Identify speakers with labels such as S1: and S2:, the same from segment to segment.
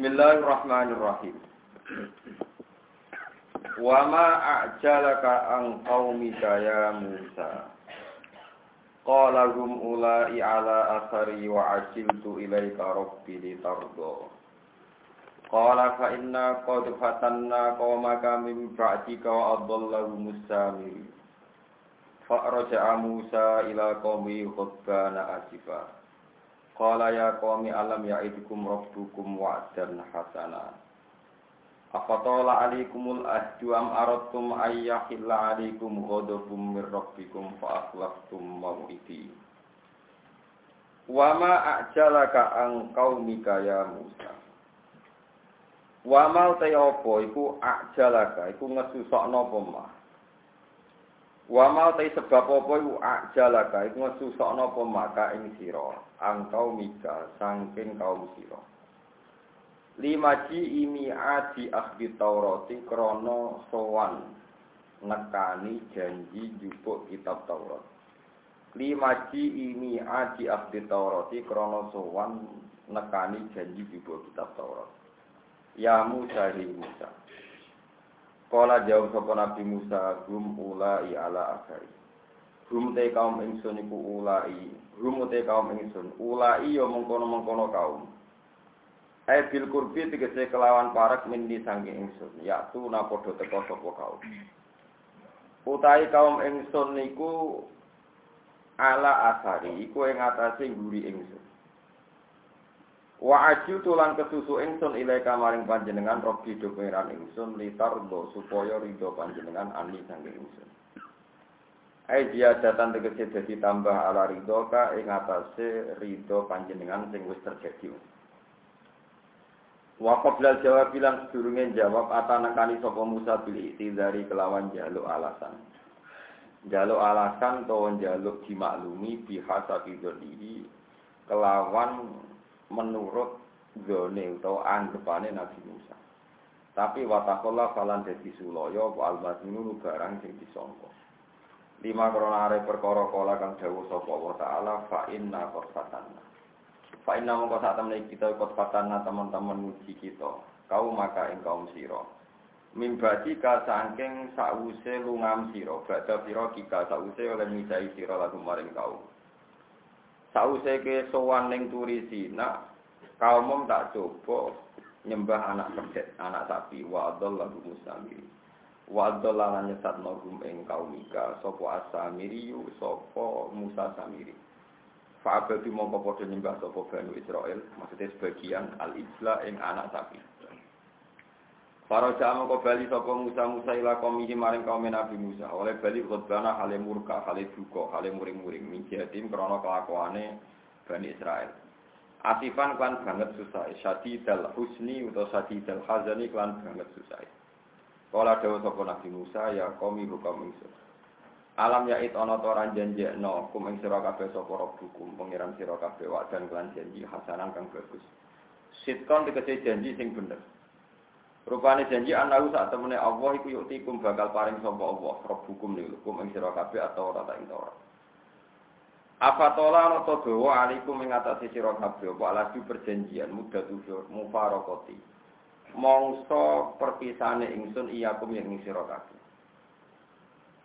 S1: Bismillahirrahmanirrahim. Wa ma a'jalaka an qaumika ya Musa. Qala hum ulai ala athari wa ajiltu ilaika rabbi litardo. Qala fa inna qad fatanna qaumaka min ba'dika wa adallahu musamiri. Fa'raja'a Musa ila qaumi khutbana asifa. Qala ya qaumi alam ya'idukum rabbukum wa'dan hasana. Afatola alaikumul ahdu am aradtum ayyahilla alaikum ghadabum mir rabbikum fa maw'idi. Wa ma a'jalaka an ya Musa. Wa ma ta iku a'jalaka iku ngesusokno apa mah. Wa ta sebab apa iku ajalaka iku ngesusokno apa maka ing sira angkau mika saking kaum sira. Lima ji imi adi akhdi Taurati krana sowan nekani janji jupuk kitab Taurat. Lima ji imi adi akhdi Taurati krana sowan nekani janji jupuk kitab Taurat. Ya Musa hi Musa. Kala jauh sapa Nabi Musa gum ulai ala akhari. Te kaum ingsun iku ulai, gum te kaum ingsun ulai yo mengkono-mengkono kaum. Ai bil kurbi tegese kelawan parak mindi sangking ingsun, yaktu na padha teka sapa kaum. Utai kaum ingsun niku ala asari iku ing atase nguri ingsun. Wa aju tulan kesusu ingsun ilai kamaring panjenengan robi do pengiran ingsun litardo supaya ridho panjenengan ani sangking ingsun. Ai dia datang tegese dadi tambah ala ridho ka ing atase ridho panjenengan sing wis terjadi. Wa qablal jawab bilang sedurunge jawab atanakani sapa Musa bil dari kelawan jaluk alasan. Jaluk alasan to jaluk dimaklumi bihasa bidonihi kelawan menurut zone atau anggapane Nabi Musa. Tapi watakola falan dadi sulaya wa almasinu barang. Lima krona are perkara kala kang dawuh sapa wa taala fa inna qad Fa inna mongko sak temene kita qad teman-teman muji kita. Kau maka ing kaum sira. Mimbati ka saking sause lungam sira, badha sira kika sause oleh misai sira lagu maring kaum. Sause ke sowan ning turi sina, kaum tak coba nyembah anak kedet, anak sapi, wa adallahu musamiri. Wa nyesat nogum ing kaumika, sopo asamiriyu, sopo musa samiri. Fa'abadu mongko padha nyembah sopo Banu Israel, maksudnya sebagian al-ijla ing anak sapi. Jamaah kau bali sapa Musa Musa ila kaum maring kaum Nabi Musa. Oleh bali khotbana hale murka, hale duka, hale muring-muring min jatim krana kelakuane Bani Israel. Asifan klan banget susah, syadidal husni atau syadidal hazani klan banget susah. Kala dawa sapa Nabi Musa ya kaum hukum ingsun. Alam yait ana to ora janjekno kum ing sira kabeh sapa rabbukum pangeran sira kabeh wadan klan janji hasanan kang bagus. Sitkon tegese janji sing bener. Rupane janji anahu sak temene Allah iku yuktikum bakal paring sapa Allah rabbukum niku kum ing sira kabeh atau ora tak ing. Apa tola ana to dawa alaikum ing atase sira kabeh apa alaju perjanjian mudah tujuh mufaraqati. Mongso perpisane ingsun iyakum yang ing sira kabeh.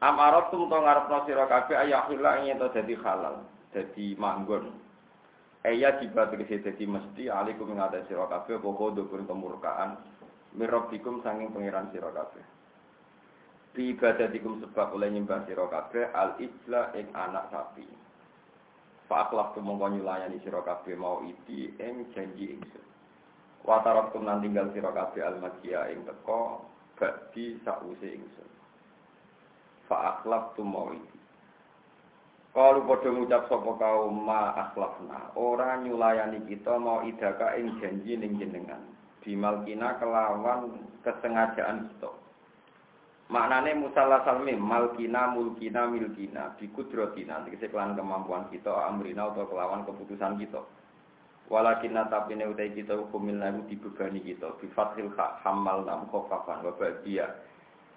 S1: Am aratum to ngarepno sira kabeh ayahila ing to dadi halal, dadi manggon. Eya jibat tegese dadi mesti alaikum ing atase sira kabeh apa kodho kemurkaan mirabbikum sanging pangeran kabeh. Bi ibadatikum sebab oleh nyembah sira kabeh al ijla ing anak sapi. Fa akhlaf tu mongko nyulayani sira mau idi ing janji ingsun. Wa taraktum nan tinggal sira kabeh al makia ing teko bakti sause ingsun. Fa akhlaf tu mau idi. Kalau padha ngucap sapa kaum ma akhlafna, ora nyulayani kita mau idaka ing janji ning jenengan bimalkina kelawan kesengajaan kita. Maknane musalla salmim malkina mulkina milkina bikudrotina tegese kelan kemampuan kita amrina atau kelawan keputusan kita. Walakinna tapi utai kita hukumil nabi dibebani kita bi fathil hak hamal nam khofafan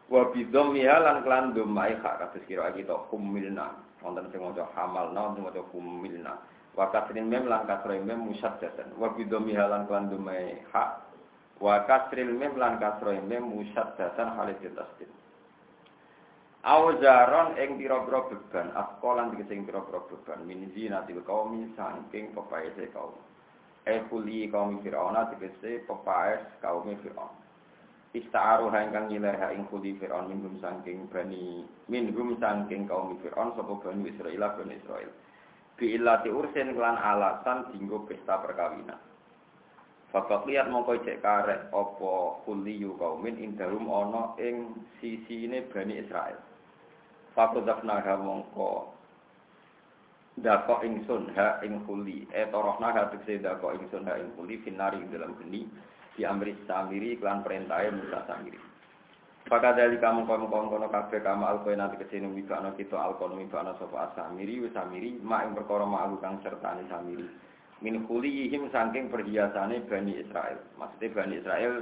S1: wa bi dhammiha lan kelan dhammai hak kados kira kita humilna. Wonten sing maca hamalna wonten maca humilna. Wa kasrin mem lan kasrin mem musaddatan. Wa bi dhammiha lan kelan dhammai hak wa kasril mem lan kasrin mem musaddatan halis tasdid. Auzaron ing pira-pira beban, askolan tegese ing pira-pira beban, min zinatil qaumi saking pepaese kaum. Kuli kaum Fir'aun tegese pepaes kaum Fir'aun. Ista'aru ingkang nyileha ing kuli Fir'aun minhum saking bani minhum saking kaum Fir'aun sapa bani Israil bani Israil. Bi illati ursin kelan alasan dinggo pesta perkawinan. Fakat lihat mongko cek karek opo kuliyu kaumin indahum ono ing sisi ini bani Israel. Fakudafnaha mongko dako ingsun ha ing kuli. E torohna ha tegese dako ingsun ha ing kuli finari dalam geni di amri samiri klan perintahnya Musa samiri. Maka dari kamu kamu kamu kono kafe kamu alkoy nanti ke sini mibakno kita alkono mibakno sopa asamiri wisamiri ma ing perkara ma kang sertani samiri. Min kuli ihim saking perhiasane Bani Israel. Maksudnya Bani Israel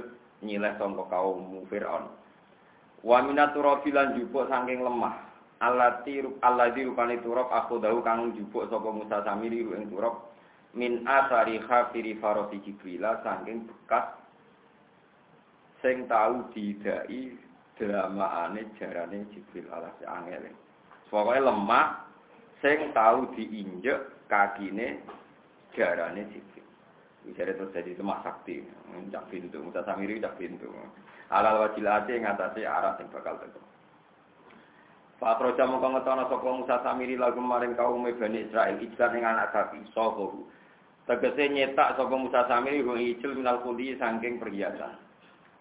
S1: nyileh sangka kaum Fir'aun. Wa minaturabi lan jupuk saking lemah alati alladzi rupane turab aku dahu kang jupuk sapa Musa Samiri ing turab min asari khafiri farosi Jibril saking bekas sing tau didai dramaane jarane Jibril alas angel. Pokoke lemah sing tau diinjek kakine jarane Jibril. Bisa terus jadi semak sakti, cak pintu, Musa Samiri cak pintu. Alal wajilate ngatasi arah sing bakal teko. Pak Proja mongko ngetono sapa Musa Samiri lagu maring kaum Bani Israel ijlan ing anak sapi soho. Tegese nyetak sapa Musa Samiri wong ijil minal kuli saking perhiasan.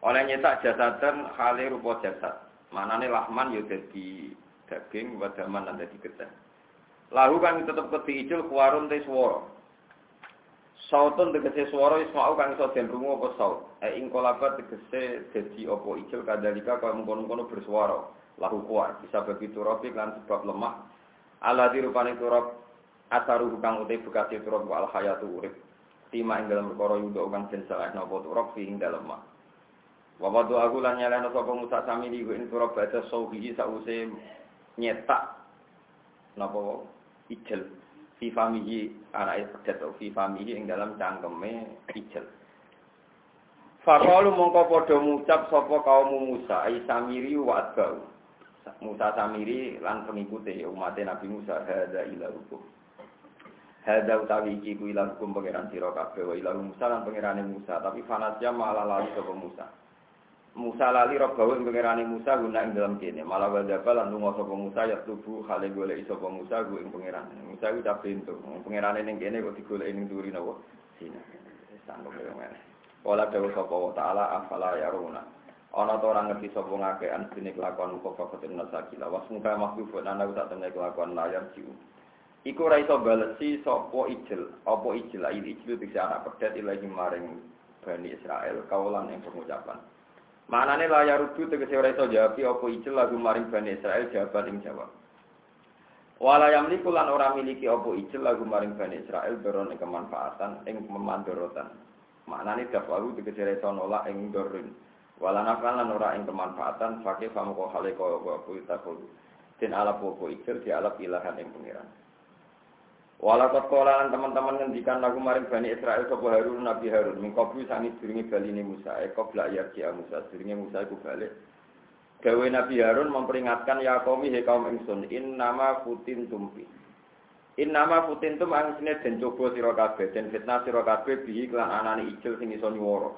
S1: Oleh nyetak jasadan khale rupa jasad. Manane lahman ya dadi daging wadaman lan dadi getih. Lahu kan tetep keti ijil kuwarun te swara. Sautun tegese swara isma'u kang iso den rungu apa saut. E ing kolabat tegese dadi apa kadalika kaya mengkono-kono bersuara lahu kuat. Bisa bagi turabi lan sebab lemah. Ala dirupani turab asaru kang utai bekasi turab wa al hayatu urip tima ing dalam perkara yudo kang den salah napa turab fi ing dalam mah wa aku lan nyalano sapa Musa sami di ing turab baca sauhi sause nyetak napa ijel fi famihi anak pedet fi famihi ing dalam cangkeme ijel. Fakalu mongko padha ngucap sapa kaum Musa ai samiri wa Musa Samiri lan pengikuti umat Nabi Musa hadza ila hukum. Hadza utawi iki ku ila hukum pangeran sira kabeh wa ila Musa lan pangerane Musa tapi fanasya malah lali sapa Musa. Musa lali ing pangerane Musa guna ing dalam kene malah wadaba lan lunga sapa Musa ya tubuh hale golek sapa Musa ku ing pangeran. Musa ku tak pintu pangerane ning kene kok digoleki ning duri napa sini. Sanggup ngene. Wala dawa sapa wa taala afala yaruna. Ana to ora ngerti sapa ngakean dene kelakuan kok fakotin nasakila was muka mahbubun ana tak temne kelakuan layar jiu iku ora iso balesi sapa ijil apa ijil ail ijil bisa anak pedet ilahi maring Bani Israel kaulan yang pengucapan. Manane layar rudu tegese ora iso jawab apa ijil lagu maring Bani Israel? Jawaban ing jawab. Wala yamliku lan ora miliki apa ijil lagu maring Bani Israel ing kemanfaatan ing memandorotan. Maknane dafaru tegese ora iso nolak ing dorin wala nafan lan ora ing kemanfaatan fakih famu ko hale ko ko takul. Den ala popo ikir di ala ilahan ing pengiran. Wala kot kolaan teman-teman ngendikan lagu maring Bani Israel sapa Harun Nabi Harun? Mingkobu sangi bali baline Musa e qabla yarji Musa. Durunge Musa iku balik. Gawe Nabi Harun memperingatkan ya kaum he kaum ingsun in nama putin tumpi In nama putin tum angsine den coba sira kabeh den fitnah sira kabeh bihi klan anane ijil sing iso nyuwara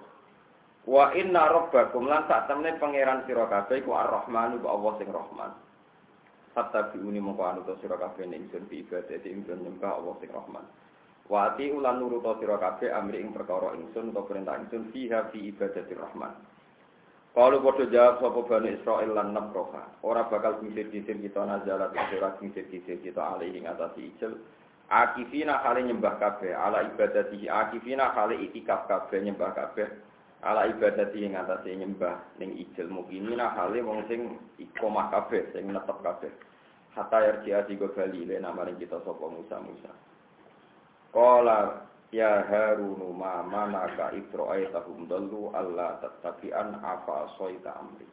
S1: Wa inna rabbakum lan sak temne pangeran sira kabeh iku Ar-Rahman iku Allah sing Rahman. Hatta biuni mongko anu to sira kabeh ning ingsun bi ibadah ingsun nyembah Allah sing Rahman. Wa ati ulan nurut sira kabeh amri ing perkara ingsun utawa perintah ingsun fiha fi ibadati Rahman. Kalau padha jawab sapa Bani Israil lan nabroha, ora bakal kisir-kisir kita nazalat ora kisir-kisir kita alih ing atas ijel. Akifina kali nyembah kabeh ala ibadati akifina kali itikaf kabeh nyembah kabeh ala ibadati ing atase nyembah ning ijil mukmina hale wong sing ikomah kabeh sing netep kabeh. Hatta yarji asigo bali le namaring kita sapa Musa Musa Qala ya Harunu ma manaka itro'ai tahum dallu alla tattabi'an afa soita amri.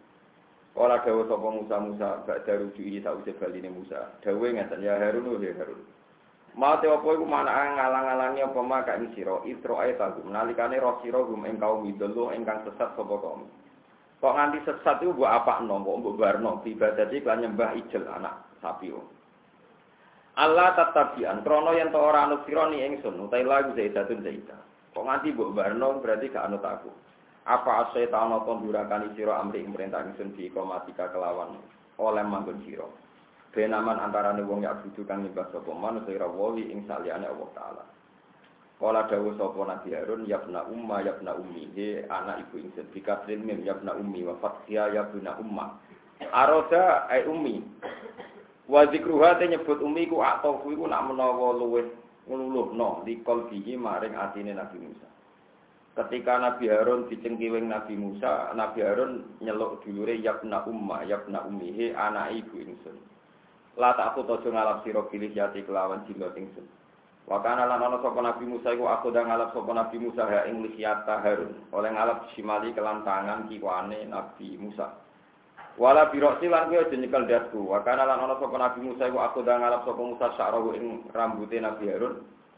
S1: Kala dawa sapa Musa Musa gak daru ju'i sause baline Musa. Dawe ngeten ya Harunu ya Harun Mate apa iku mana ngalang-alangi apa maka ing sira itro ae tagum nalikane roh sira gum ing kaum ingkang sesat sapa kaum. Kok nganti sesat iku mbok apakno mbok mbok barno ibadati kan nyembah ijel anak sapi. Allah tatabian krono yen to ora anut sira ni ingsun utai lagu zaidatun zaidah. Kok nganti mbok barno berarti gak anut aku. Apa asyaitan ana durakani sira amri ing perintah ingsun di kelawan oleh manggon sira. Benaman antara wong yak budu kang nyembah sapa man sira wali ing saliyane Allah taala. Kala dawuh sapa Nabi Harun yabna umma yabna ummi he anak ibu ingsun bikasrin mim yabna ummi wa fathiya yabna umma. Aroda ai ummi. Wa te nyebut ummi ku atofu iku nak menawa ngululuhno di qalbihi maring atine Nabi Musa. Ketika Nabi Harun dicengkiwing Nabi Musa, Nabi Harun nyeluk dulure yabna umma yabna ummi he anak ibu ingsun. La tak aku tojo ngalap siro pilih jati kelawan jimbot ingsun. Wakana lan ana sapa Nabi Musa iku aku dah ngalap sapa Nabi Musa ha ing lihyata Harun. Oleh ngalap simali kelan tangan kiwane Nabi Musa. Wala biroksi lan kuwi aja nyekel dasku. Wakana lan ana sapa Nabi Musa iku aku dah ngalap sapa Musa syarahu ing rambute Nabi Harun.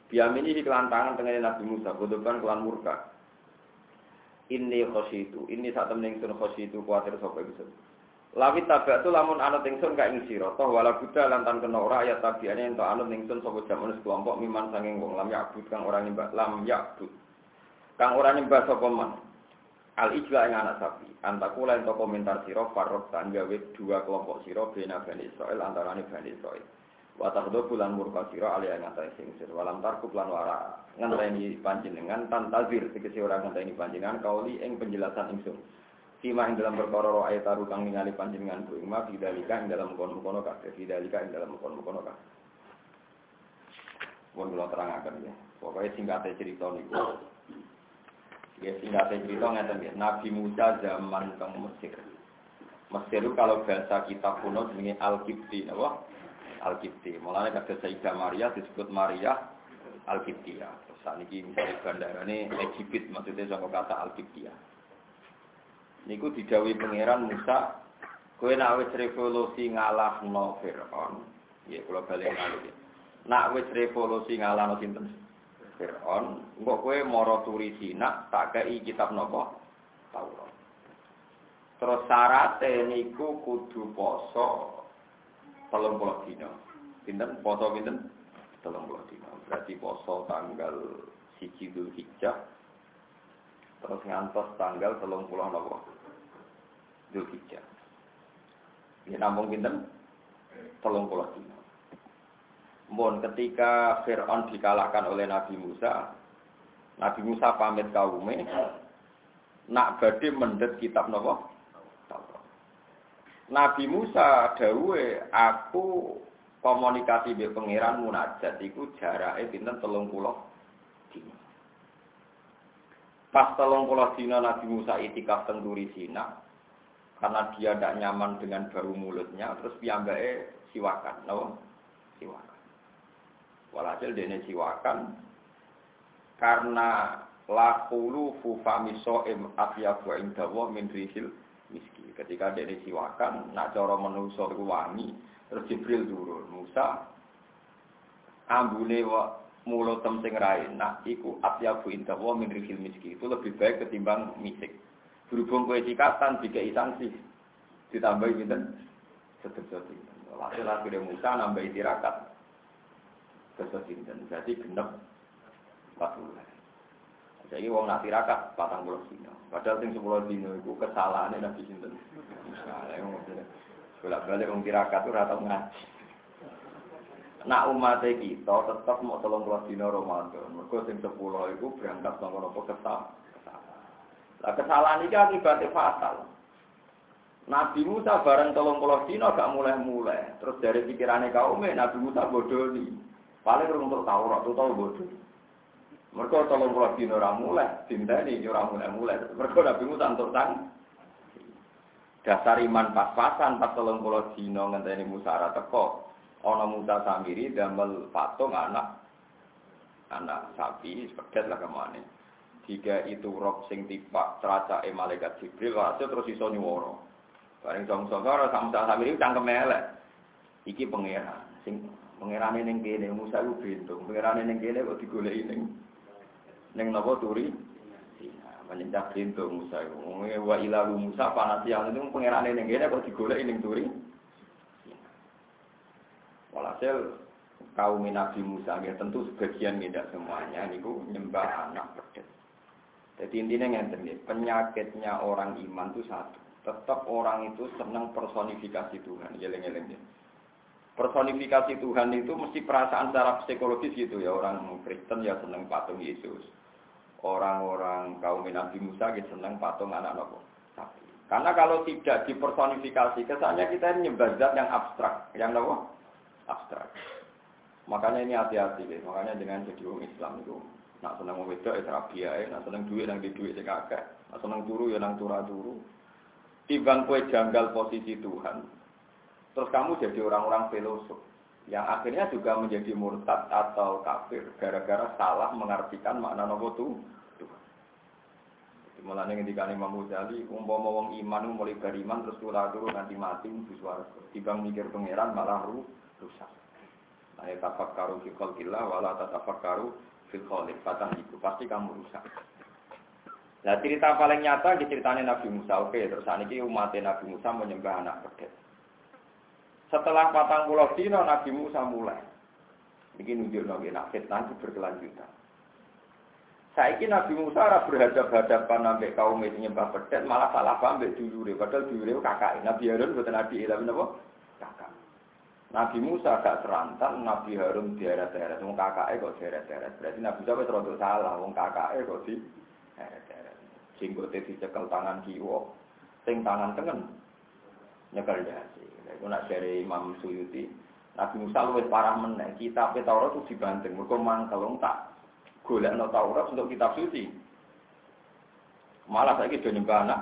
S1: Biamini di kelan tangan tengene Nabi Musa, godokan kelan murka. Ini khositu, ini saat temen ingsun khositu kuatir sapa ingsun. Lawi tabak tu lamun anut ingsun ka ing sira toh wala buddha lantan kena ora ayat tabiane ento anut ingsun sapa jaman kelompok miman sanging wong lam yakbud kang ora nyembah lam yakbud kang ora nyembah sapa man? Al ijla ing anak sapi. Antaku lan to komentar sira farok tan gawe dua kelompok sira bena bani Israel antarane bani Israel. Wa takhdu bulan murka sira ali ing atas sing sir walam tarku lan wara ngenteni panjenengan tantazir tegese ora ngenteni panjenengan kauli ing penjelasan ingsun Ing dalam perkara roh ayat taru kang ningali panjenengan ku ing ma bidalika ing dalam kono-kono kabeh bidalika ing dalam kono-kono kabeh. Pun kula terangaken ya. Pokoke singkate cerita niku. Ya singkate cerita ngeten ya. Nabi Musa zaman teng Mesir. Mesir itu kalau bahasa kitab kuno jenenge Al-Qibti, napa? Al-Qibti. Mulane kata Sayyidah Maria disebut Maria Al-Qibtiyah. Terus saniki misalnya bandarane Egypt maksudnya sama kata Al-Qibtiyah. Niku didawi pangeran Musa kowe nak wis revolusi ngalahno Firaun. Ya kula bali malih nak wis revolusi ngalahno sinten? Firaun. Engko kowe mara turi sinak tak kei kitab napa? Taurat. Terus syaratnya niku kudu poso telung puluh dino pinten? Poso pinten? Telung puluh dino berarti poso tanggal siji dul hijjah terus ngantos tanggal telung puluh nopo Zulhijjah. Ini namun pinten tolong pulau dino. Mohon ketika Fir'aun dikalahkan oleh Nabi Musa, Nabi Musa pamit kaume, nak badhe mendet kitab nopo? Nabi Musa dawe aku komunikasi be pangeran munajat iku jarake pinten 30 dina. Pas 30 dina Nabi Musa itikaf teng Sina, karena dia tidak nyaman dengan bau mulutnya terus piyambake siwakan no siwakan. Walhasil dene siwakan karena lakulu fufami so'im afyafu indawa min rihil miski. Ketika dene siwakan nak cara menuso wangi terus Jibril turun Musa ambune wa mulut sing nak iku afyafu indawa min rihil miski itu lebih baik ketimbang misik Berhubung kue sikatan, tiga sanksi. Ditambah pinten sedekah sinten. Hasil akhirnya Musa nambah tirakat sedekah sinten. Jadi genep 40. Jadi wong nak tirakat patang puluh dino. Padahal sing sepuluh dino itu kesalahannya nabi sinten. Bolak balik wong tirakat itu rata ngaji. Nak umat kita tetap mau tolong puluh dino Ramadan. Mereka sing sepuluh itu berangkat sama nopo kesal. Nah, kesalahan ini akibatnya fatal. Nabi Musa bareng tolong puluh dino gak mulai-mulai. Terus dari pikirannya kaum Nabi Musa bodoh nih. Paling untuk Taurat tuh tahu bodoh. Mereka tolong pulau dino ora mulai, dinteni ora mulai mulai. Mereka Nabi Musa untuk tang. Dasar iman pas-pasan pas tolong pulau dino ngenteni Musa teko. Ana Musa samiri damel patung anak anak sapi sepedet lah ke mana. Jika itu rob sing tipak teraca malaikat Jibril, hasil terus iso nyuwara. Bareng song-song ora sama samiri cangkem elek. Iki pangeran sing pangerane ning kene Musa ku bintung. Pangerane ning kene kok digoleki ning Neng nopo turi? Menyencak pintu Musa itu. Wa ilahu Musa panas yang itu pengirannya neng gini kok digolek neng turi. Walhasil kaum Nabi Musa ya tentu sebagian tidak semuanya niku nyembah anak pedet. Jadi intinya yang penyakitnya orang iman itu satu. Tetap orang itu senang personifikasi Tuhan. Geleng-geleng Personifikasi Tuhan itu mesti perasaan secara psikologis gitu ya. Orang Kristen ya senang patung Yesus orang-orang kaum Nabi Musa gitu senang patung anak nopo. Karena kalau tidak dipersonifikasi, kesannya kita nyembah zat yang abstrak, yang nopo abstrak. Makanya ini hati-hati, makanya dengan jadi Islam itu nak senang wedok ya biaya, nak senang duit yang di duit sing akeh, nak senang turu ya nang turu-turu. Timbang kue janggal posisi Tuhan, terus kamu jadi orang-orang filosof yang akhirnya juga menjadi murtad atau kafir gara-gara salah mengartikan makna nopo tuh Mulane ngendikane Imam Ghazali, umpama wong iman mulai beriman terus kula turu nanti mati swarga. Dibang mikir pangeran malah ru, rusak. Nah, tafakkaru fi khalqillah wala tatafakkaru fil khaliq. Patah itu pasti kamu rusak. Nah cerita paling nyata di ceritanya Nabi Musa. Oke, terus ini umat Nabi Musa menyembah anak pedet. Setelah patang pulau dino Nabi Musa mulai. Ini nunjuk nabi nak fitnah itu berkelanjutan. Saiki Nabi Musa ora berhadap-hadapan sampai kaum itu nyembah pedet, malah salah paham mbek dulure. Padahal dulure kakak. Nabi Harun boten nabi, tapi napa? Nabi Musa gak serantan, Nabi Harun deret-deret. Wong kakake kok deret-deret. Berarti Nabi Musa wis salah, wong kakake kok di deret-deret. Dicekel tangan kiwa, sing tangan tengen nyekel dasi. Iku nak dari Imam Suyuti, Nabi Musa luwih parah meneh. Kitab Taurat itu dibanting, mergo mangkel tak golek no Taurat untuk kitab suci. Malah saya kira nyembah anak.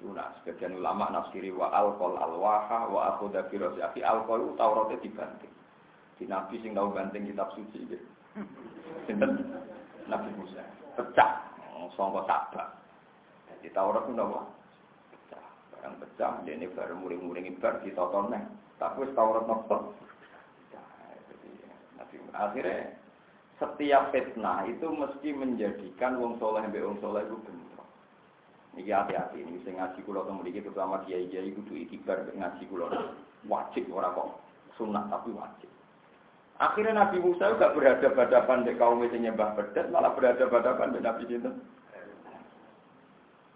S1: Nah, sebagian ulama nafsiri wa alkohol alwaha wa aku dafirosi api alkohol Tauratnya dibanting. Di Nabi sing tahu banting kitab suci gitu. Nabi Musa pecah, songko sabak. Di Taurat itu apa? Pecah, barang pecah. Dia ini baru muring-muring ibar di totonnya. Tapi Taurat nopo. Akhirnya setiap fitnah itu mesti menjadikan wong soleh mbek wong soleh itu bentrok. Niki hati-hati ini sing ngaji kula temu iki terutama kiai-kiai kudu ikibar ngaji kula wajib ora kok sunnah tapi wajib. Akhirnya Nabi Musa juga berhadapan-hadapan dengan kaum itu nyembah bedet, malah berhadapan-hadapan dengan Nabi itu.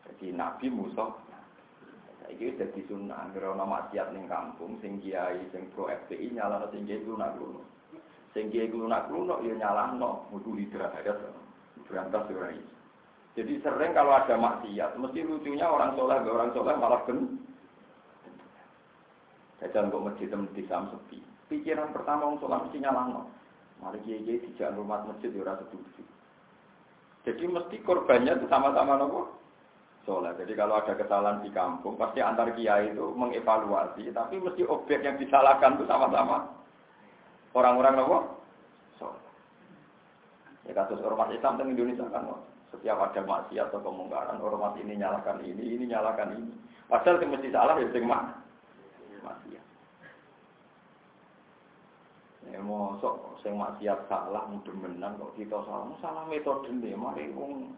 S1: Jadi Nabi Musa, ini jadi sunnah, karena maksiat ning kampung, sing kiai, sing pro FPI, nyala sing kiai lunak lunak. Sing kiai klunak-klunak ya nyalahno mutu hidayat berantas ora Jadi sering kalau ada maksiat, mesti lucunya orang soleh orang soleh malah ben. Jajal kok masjid di sam sepi. Pikiran pertama orang soleh mesti nyalahno. Mari kiai kiai tidak rumah masjid ya ora setuju. Jadi mesti korbannya itu sama-sama nopo soleh. Jadi kalau ada kesalahan di kampung, pasti antar kiai itu mengevaluasi, tapi mesti objek yang disalahkan itu sama-sama Orang-orang nopo? So. Ya kasus ormas Islam di Indonesia kan, setiap ada maksiat atau kemungkaran, ormas ini nyalakan ini, ini nyalakan ini. Padahal yang mesti salah ya sing mak maksiat. Ya sok sing maksiat salah mudah-mudahan kok kita salah, salah metode nih, mari wong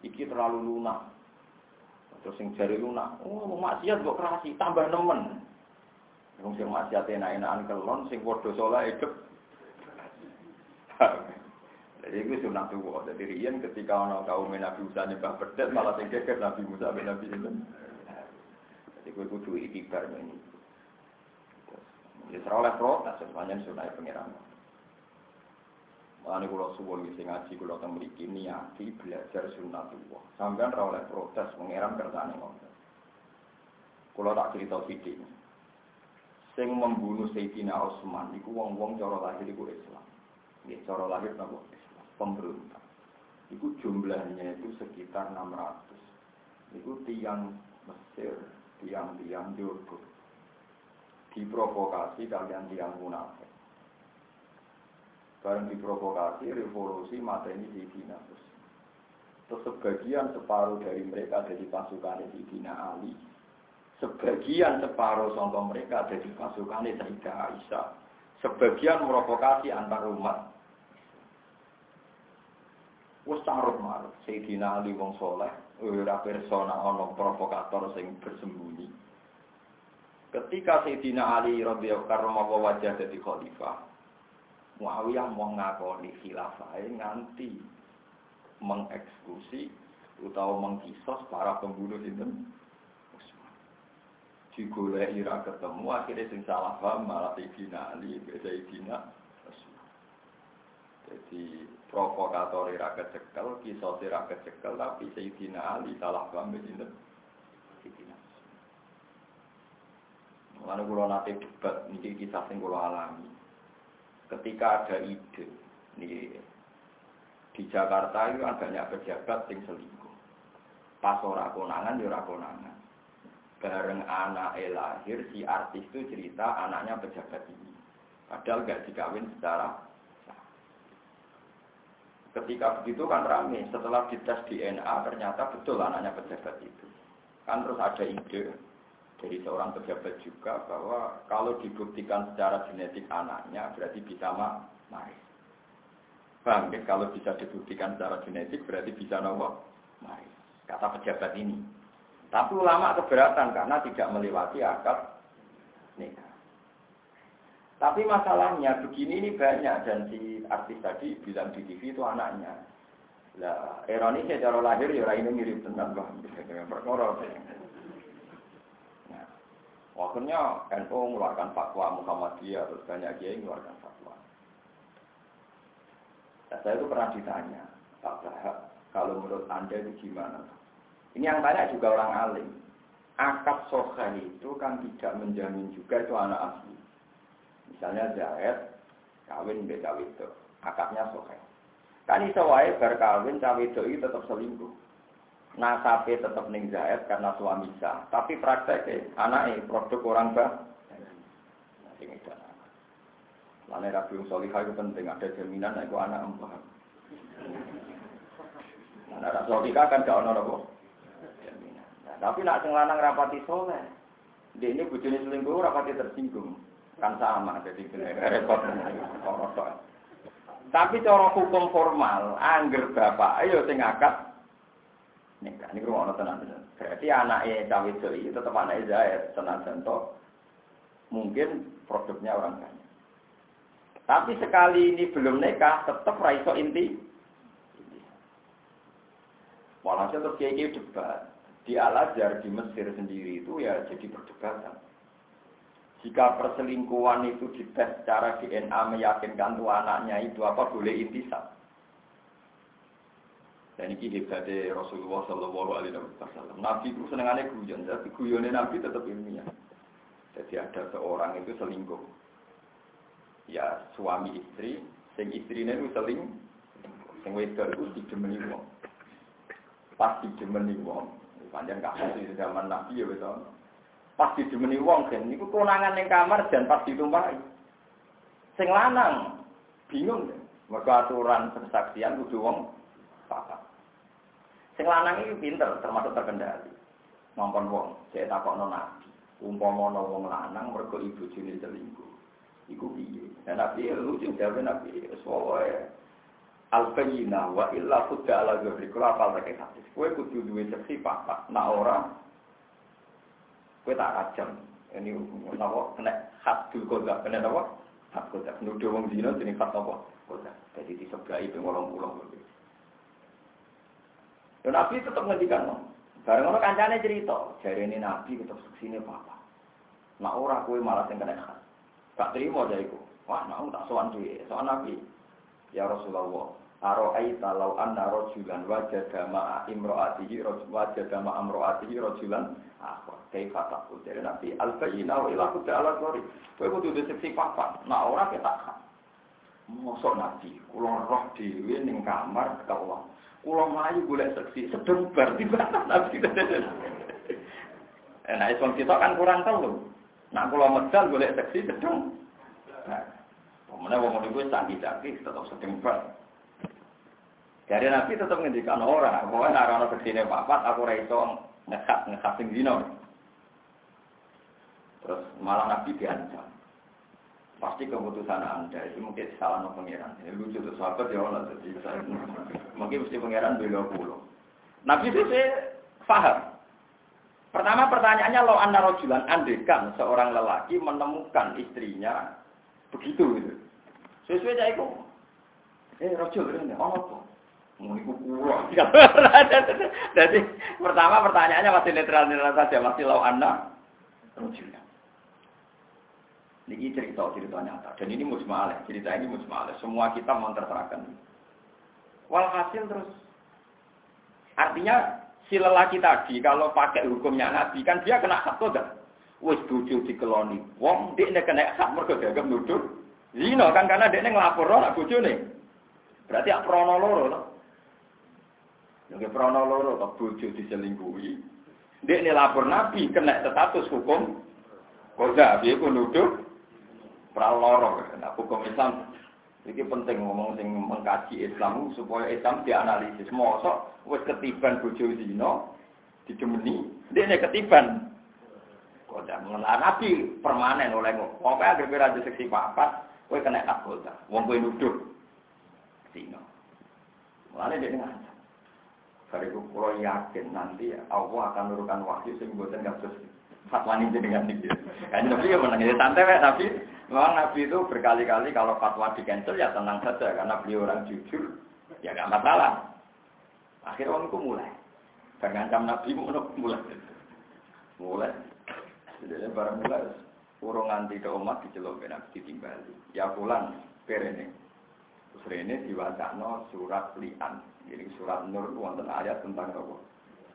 S1: iki terlalu lunak. Terus sing jari lunak, oh maksiat kok kerasi, tambah nemen. Wong sing maksiat enak-enakan kelon sing padha saleh hidup. Jadi itu sunah tuwa. Jadi riyen ketika ana kaum Nabi Musa nyembah pedet malah geger Nabi Musa ben Nabi itu. Jadi kowe kudu ikibar ini. Jadi seroleh protes semuanya sunah pengiran. Mulane kula suwun sing ngaji kula teng mriki niati belajar sunah tuwa. Sampeyan ora oleh protes pengiran kersane ngoten. Kula tak cerita sithik sing membunuh Sayyidina Utsman iku wong-wong cara lahir iku Islam. Nggih, cara lahir Islam. Pemberontak. Itu jumlahnya itu sekitar 600. Itu tiang Mesir, tiang-tiang Jorgo. Diprovokasi kalian tiang munafik. Barang diprovokasi, revolusi materi Sayyidina Terus Terus sebagian separuh dari mereka jadi pasukan Sayyidina Ali. Sebagian separuh contoh mereka jadi pasukan Sayyidah Aisyah. Sebagian merokokasi antar umat. Wes carut marut Sayyidina Ali wong soleh, ora persona ono provokator sing bersembunyi. Ketika Sayyidina Ali radhiyallahu anhu wajah dadi khalifah, Muawiyah mau ngakoni khilafah nganti mengeksekusi atau mengkisos para pembunuh itu Utsman. Digoleki ira ketemu akhirnya sing salah paham malah Sayyidina Ali, Sayyidina. Jadi provokator ira kecekel, kisos ira kecekel tapi Sayyidina Ali salah paham itu Sayyidina Lalu kalau nanti debat, ini kisah yang kalau alami. Ketika ada ide, di Jakarta itu kan banyak pejabat yang selingkuh. Pas ora konangan, ya konangan. Bareng anak lahir, si artis itu cerita anaknya pejabat ini. Padahal gak dikawin secara Ketika begitu kan rame, setelah dites DNA ternyata betul anaknya pejabat itu. Kan terus ada ide dari seorang pejabat juga bahwa kalau dibuktikan secara genetik anaknya berarti bisa maris. Bang, kalau bisa dibuktikan secara genetik berarti bisa nopo mari. Kata pejabat ini. Tapi ulama keberatan karena tidak melewati akad nikah. Tapi masalahnya begini ini banyak dan si artis tadi bilang di TV itu anaknya. Lah, ironisnya cara lahir ya ini mirip bang, dengan perkara. Nah, akhirnya NU mengeluarkan fatwa Muhammadiyah terus banyak kiai mengeluarkan fatwa. Nah, saya itu pernah ditanya, Pak Bahak, kalau menurut Anda itu gimana? Ini yang tanya juga orang alim. Akad soha itu kan tidak menjamin juga itu anak asli. Misalnya Zaid, kawin beda itu. Akadnya soha. Kan iso wae berkawin cawe itu tetap selingkuh. Nasabe tetap ning Zaid karena suami sah. Tapi prakteknya anaknya produk orang bah. Lalu Rabi Solihah itu penting, ada jaminan itu anak empat. Nah, Rabi Solihah kan gak ada apa? Jaminan. Nah, tapi nak sing lanang rapati soleh, dia ini bujuni selingkuh rapati tersinggung. Kan sama, jadi repot. Tapi cara hukum formal, angger bapak, ayo sing akad nikah. Ini rumah tenan. Berarti anaknya cawe itu tetap anaknya Zaid, tenan contoh. Mungkin produknya orang kaya. Tapi sekali ini belum nikah, tetap raiso inti. Walhasil terus kiai debat. Di Al-Azhar di Mesir sendiri itu ya jadi perdebatan. Jika perselingkuhan itu dites secara DNA meyakinkan tuh anaknya itu apa boleh intisab. Dan ini hebatnya Rasulullah Shallallahu Alaihi Wasallam. Nabi itu senengannya guyon, tapi guyonnya Nabi tetap ilmiah. Jadi ada seorang itu selingkuh ya suami istri, sing istrine itu seling, sing wedok itu dijemeni wong. Pas dijemeni wong, panjang kasus di zaman Nabi ya betul. Pas dijemeni wong kan niku konangan ning kamar dan pas ditumpahi. Sing lanang bingung kan. Mergo aturan persaksian kudu wong papat. Sing lanang iki pinter termasuk terkendali. Ngomong wong, saya takokno Nabi. Umpama ana wong lanang mergo ibu jine selingkuh. Iku piye? Dan Nabi lucu jawab Nabi Soalnya Al-Bayyina wa illa kudda ala ghabri Kula apal pakai hadis Kue kudu duwe seksi papat Nah orang Kue tak rajam Ini apa? Kena hadul koda Kena apa? Had koda Nuduh wong zina Ini had apa? Koda Jadi diseberai pengolong pulang Dan Nabi tetap ngendikan Bareng orang kancane cerita Jari ini Nabi tetap seksi ini papa Nah orang kue malah yang kena had Gak terima aja. Wah, mau tak soan duit, soan nabi. Ya Rasulullah, Aro aita lau anna rojulan wajada ma'a imro'atihi wajada ma'a imro'atihi rojulan akhwa. Kaifa takut dari Nabi. Al-Bayyina wa ila kuda ala kori. Kau kudu seksi papa. Nah orang kita kan. Mosok nabi, kula roh dhewe ning kamar kawula. Kula mlayu golek seksi sedeng bar tiba nabi. Nah, wong kita kan kurang telu. Nak kula medal golek seksi sedeng. Nah, Pemenang wong niku canggih-canggih tetap sedeng bar. Jadi Nabi tetap ngendikan orang, pokoknya ana seksine papat aku ora ngekat ngekat sing dino. Terus malah Nabi diancam. Pasti keputusan Anda itu mungkin salah no pangeran. Ini lucu tuh sahabat ya Allah. Jadi mungkin mesti pangeran bela pulau. Nabi itu paham. Pertama pertanyaannya lo anda rojulan andekan seorang lelaki menemukan istrinya begitu gitu. Sesuai jadi itu. Eh rojul ini oh apa? Jadi pertama pertanyaannya masih netral netral saja masih lo anda rojulan. Ini cerita cerita nyata dan ini musmalah cerita ini musmalah semua kita menterterakan. Walhasil terus artinya si lelaki tadi kalau pakai hukumnya nabi kan dia kena hak kan? Wes bojo dikeloni wong dia kena hak mergo dianggap nuduh zina kan karena dia ngelapor nak nih. Berarti ak prono loro loh. Yang prono loro kok bojo. Dia lapor nabi kena status hukum Koda, dia pun nuduh praloro. Nah, hukum Islam ini penting ngomong sing mengkaji Islam supaya Islam dianalisis. Mosok wis ketiban bojo zina dijemeni, dene ketiban. Kok mengenal Nabi permanen oleh ngomong. Pokoke agar ora seksi papat, kowe kena akota. Wong kowe nuduh zina. Mulane dia ngancam. Kariku kulo yakin nanti Allah akan nurukan wahyu sing mboten kasus fatwa ini dengan ini. Kan Nabi ya menang ya santai tapi memang Nabi itu berkali-kali kalau fatwa di cancel ya tenang saja karena beliau orang jujur ya nggak masalah. Akhirnya orang itu mulai. Bergancam Nabi mulai. Mulai. Jadi barang mulai urung nganti ke umat dicelok Nabi ditimbali. Ya pulang perene. Terus rene diwacana surat lian. Jadi surat nur wonten ayat tentang apa?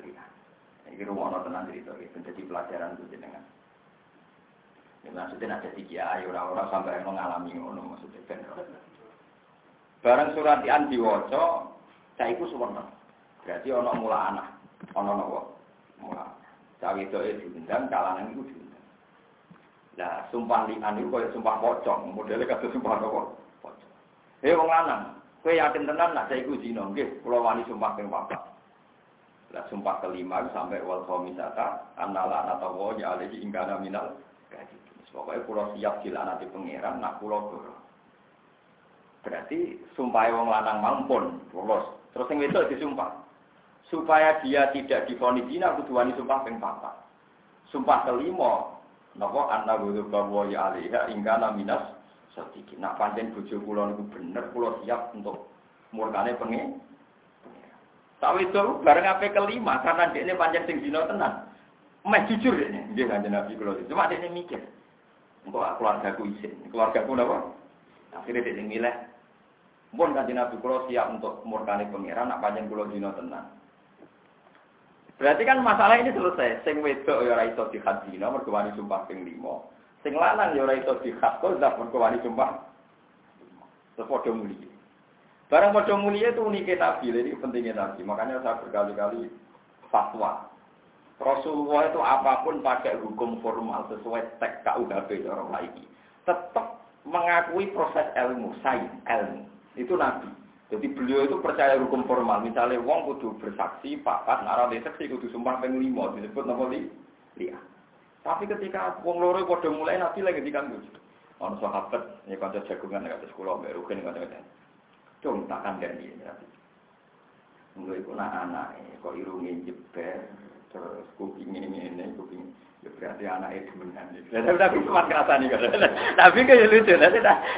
S1: Lian. Ini rumah cerita, itu menjadi pelajaran itu jenengan. Ya, maksudnya ada tiga ayo orang-orang sampai mengalami ngono maksudnya kan. Barang surat yang diwoco, saya ikut suwarna. Berarti ono mula anak, ono nopo mula. Cawe itu diundang, kalangan itu diundang. Nah, sumpah lian itu kayak sumpah pocong, modelnya kata sumpah nopo pocong. Hei wong lanang, kowe yakin tenan saya ikut zina, nggih, kula wani sumpah ping papat. Lah sumpah kelima sampai wal khomisata annala natawa ya alaihi ingkana minal gaji. Pokoknya pulau siap nanti pangeran nak pulau dulu. Berarti sumpah wong lanang mampun lolos. Terus yang itu disumpah. Supaya dia tidak difonis zina kudu wani sumpah ping papat. Sumpah kelima napa anna guru bahwa ya alaiha ingkana minas sedikit. Nak pancen bojo kula niku bener kula siap untuk murkane pengen Tahu itu bareng apa kelima karena dia ini panjang sing dino tenan. Meh jujur ini dia kan Nabi kalau itu. Cuma dia ini mikir. Engkau keluarga ku izin, keluarga ku apa? Akhirnya dia milih. Pun kan Nabi kalau siap untuk murkani pangeran, nak panjang pulau dino tenan. Berarti kan masalah ini selesai. Sing wedok ya ora iso dihad dino mergo sumpah ping 5. Sing lanang ya ora iso dihad kok mergo wani sumpah. Sepodo muli. Barang pada mulia itu uniknya Nabi, jadi pentingnya Nabi. Makanya saya berkali-kali fatwa. Rasulullah itu apa pun pakai hukum formal sesuai teks KUHP orang lagi. Tetap mengakui proses ilmu, sains, ilmu. Itu Nabi. Jadi beliau itu percaya hukum formal. Misalnya wong kudu bersaksi, papat, nara saksi kudu sumpah peng lima, disebut nama li, liya. Tapi ketika wong loro pada mulai Nabi lagi dikandung. Ono sahabat, ini kanca jagungan kata sekolah, mbak Rukin kanca Cung tak kandani Nabi. Mulai nak anak kok irungin jeber, terus kuping ini ini kuping ya berarti anak itu benar. Tapi tapi cuma kerasa nih kan. Tapi kayak lucu,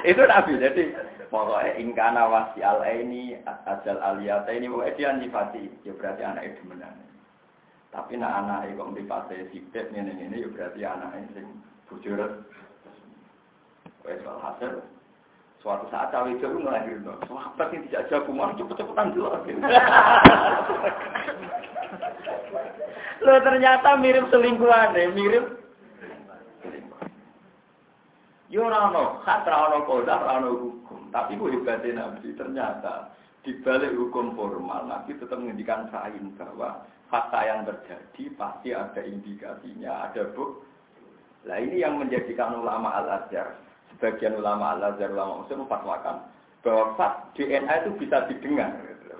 S1: itu nabi. Jadi pokoknya ingkana wasi al ini ajal aliyata ini pokoknya dia nyifati, ya berarti anak itu benar. Tapi nak anak itu kok nyifati sibet ini ini ya berarti anak itu bujur. Wes hasil Suatu saat cawe itu melahirkan. Sahabat yang tidak jago mau cepet-cepetan dulu. Lo ternyata mirip selingkuhan deh, mirip. Yo rano, khat rano kodah rano hukum. Tapi gue hebatnya Nabi ternyata di balik hukum formal Nabi tetap menghentikan sain bahwa fakta yang terjadi pasti ada indikasinya, ada bukti. Nah ini yang menjadikan ulama Al-Azhar, sebagian ulama Al-Azhar, ulama Muslim fatwakan bahwa fakt DNA itu bisa didengar.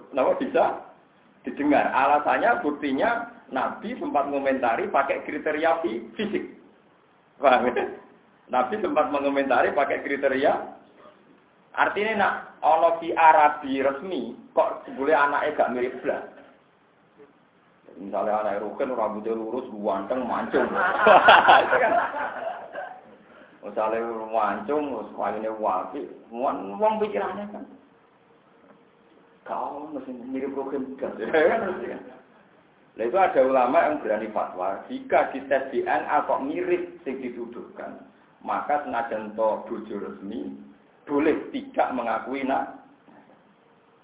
S1: Kenapa bisa didengar? Alasannya, buktinya Nabi sempat mengomentari pakai kriteria fisik. Paham ya? Nabi sempat mengomentari pakai kriteria. Artinya nak ono di Arabi resmi kok boleh anaknya gak mirip belas. Misalnya anak Rukin rambutnya lurus, ganteng, mancung. Itu kan. Misalnya mancung, semuanya wapi, uang uang pikirannya kan. Kau mesti mirip Rukin. Kan, Nah itu ada ulama yang berani fatwa, jika di tes DNA kok mirip yang dituduhkan, maka senajan to bojo resmi boleh tidak mengakui nak.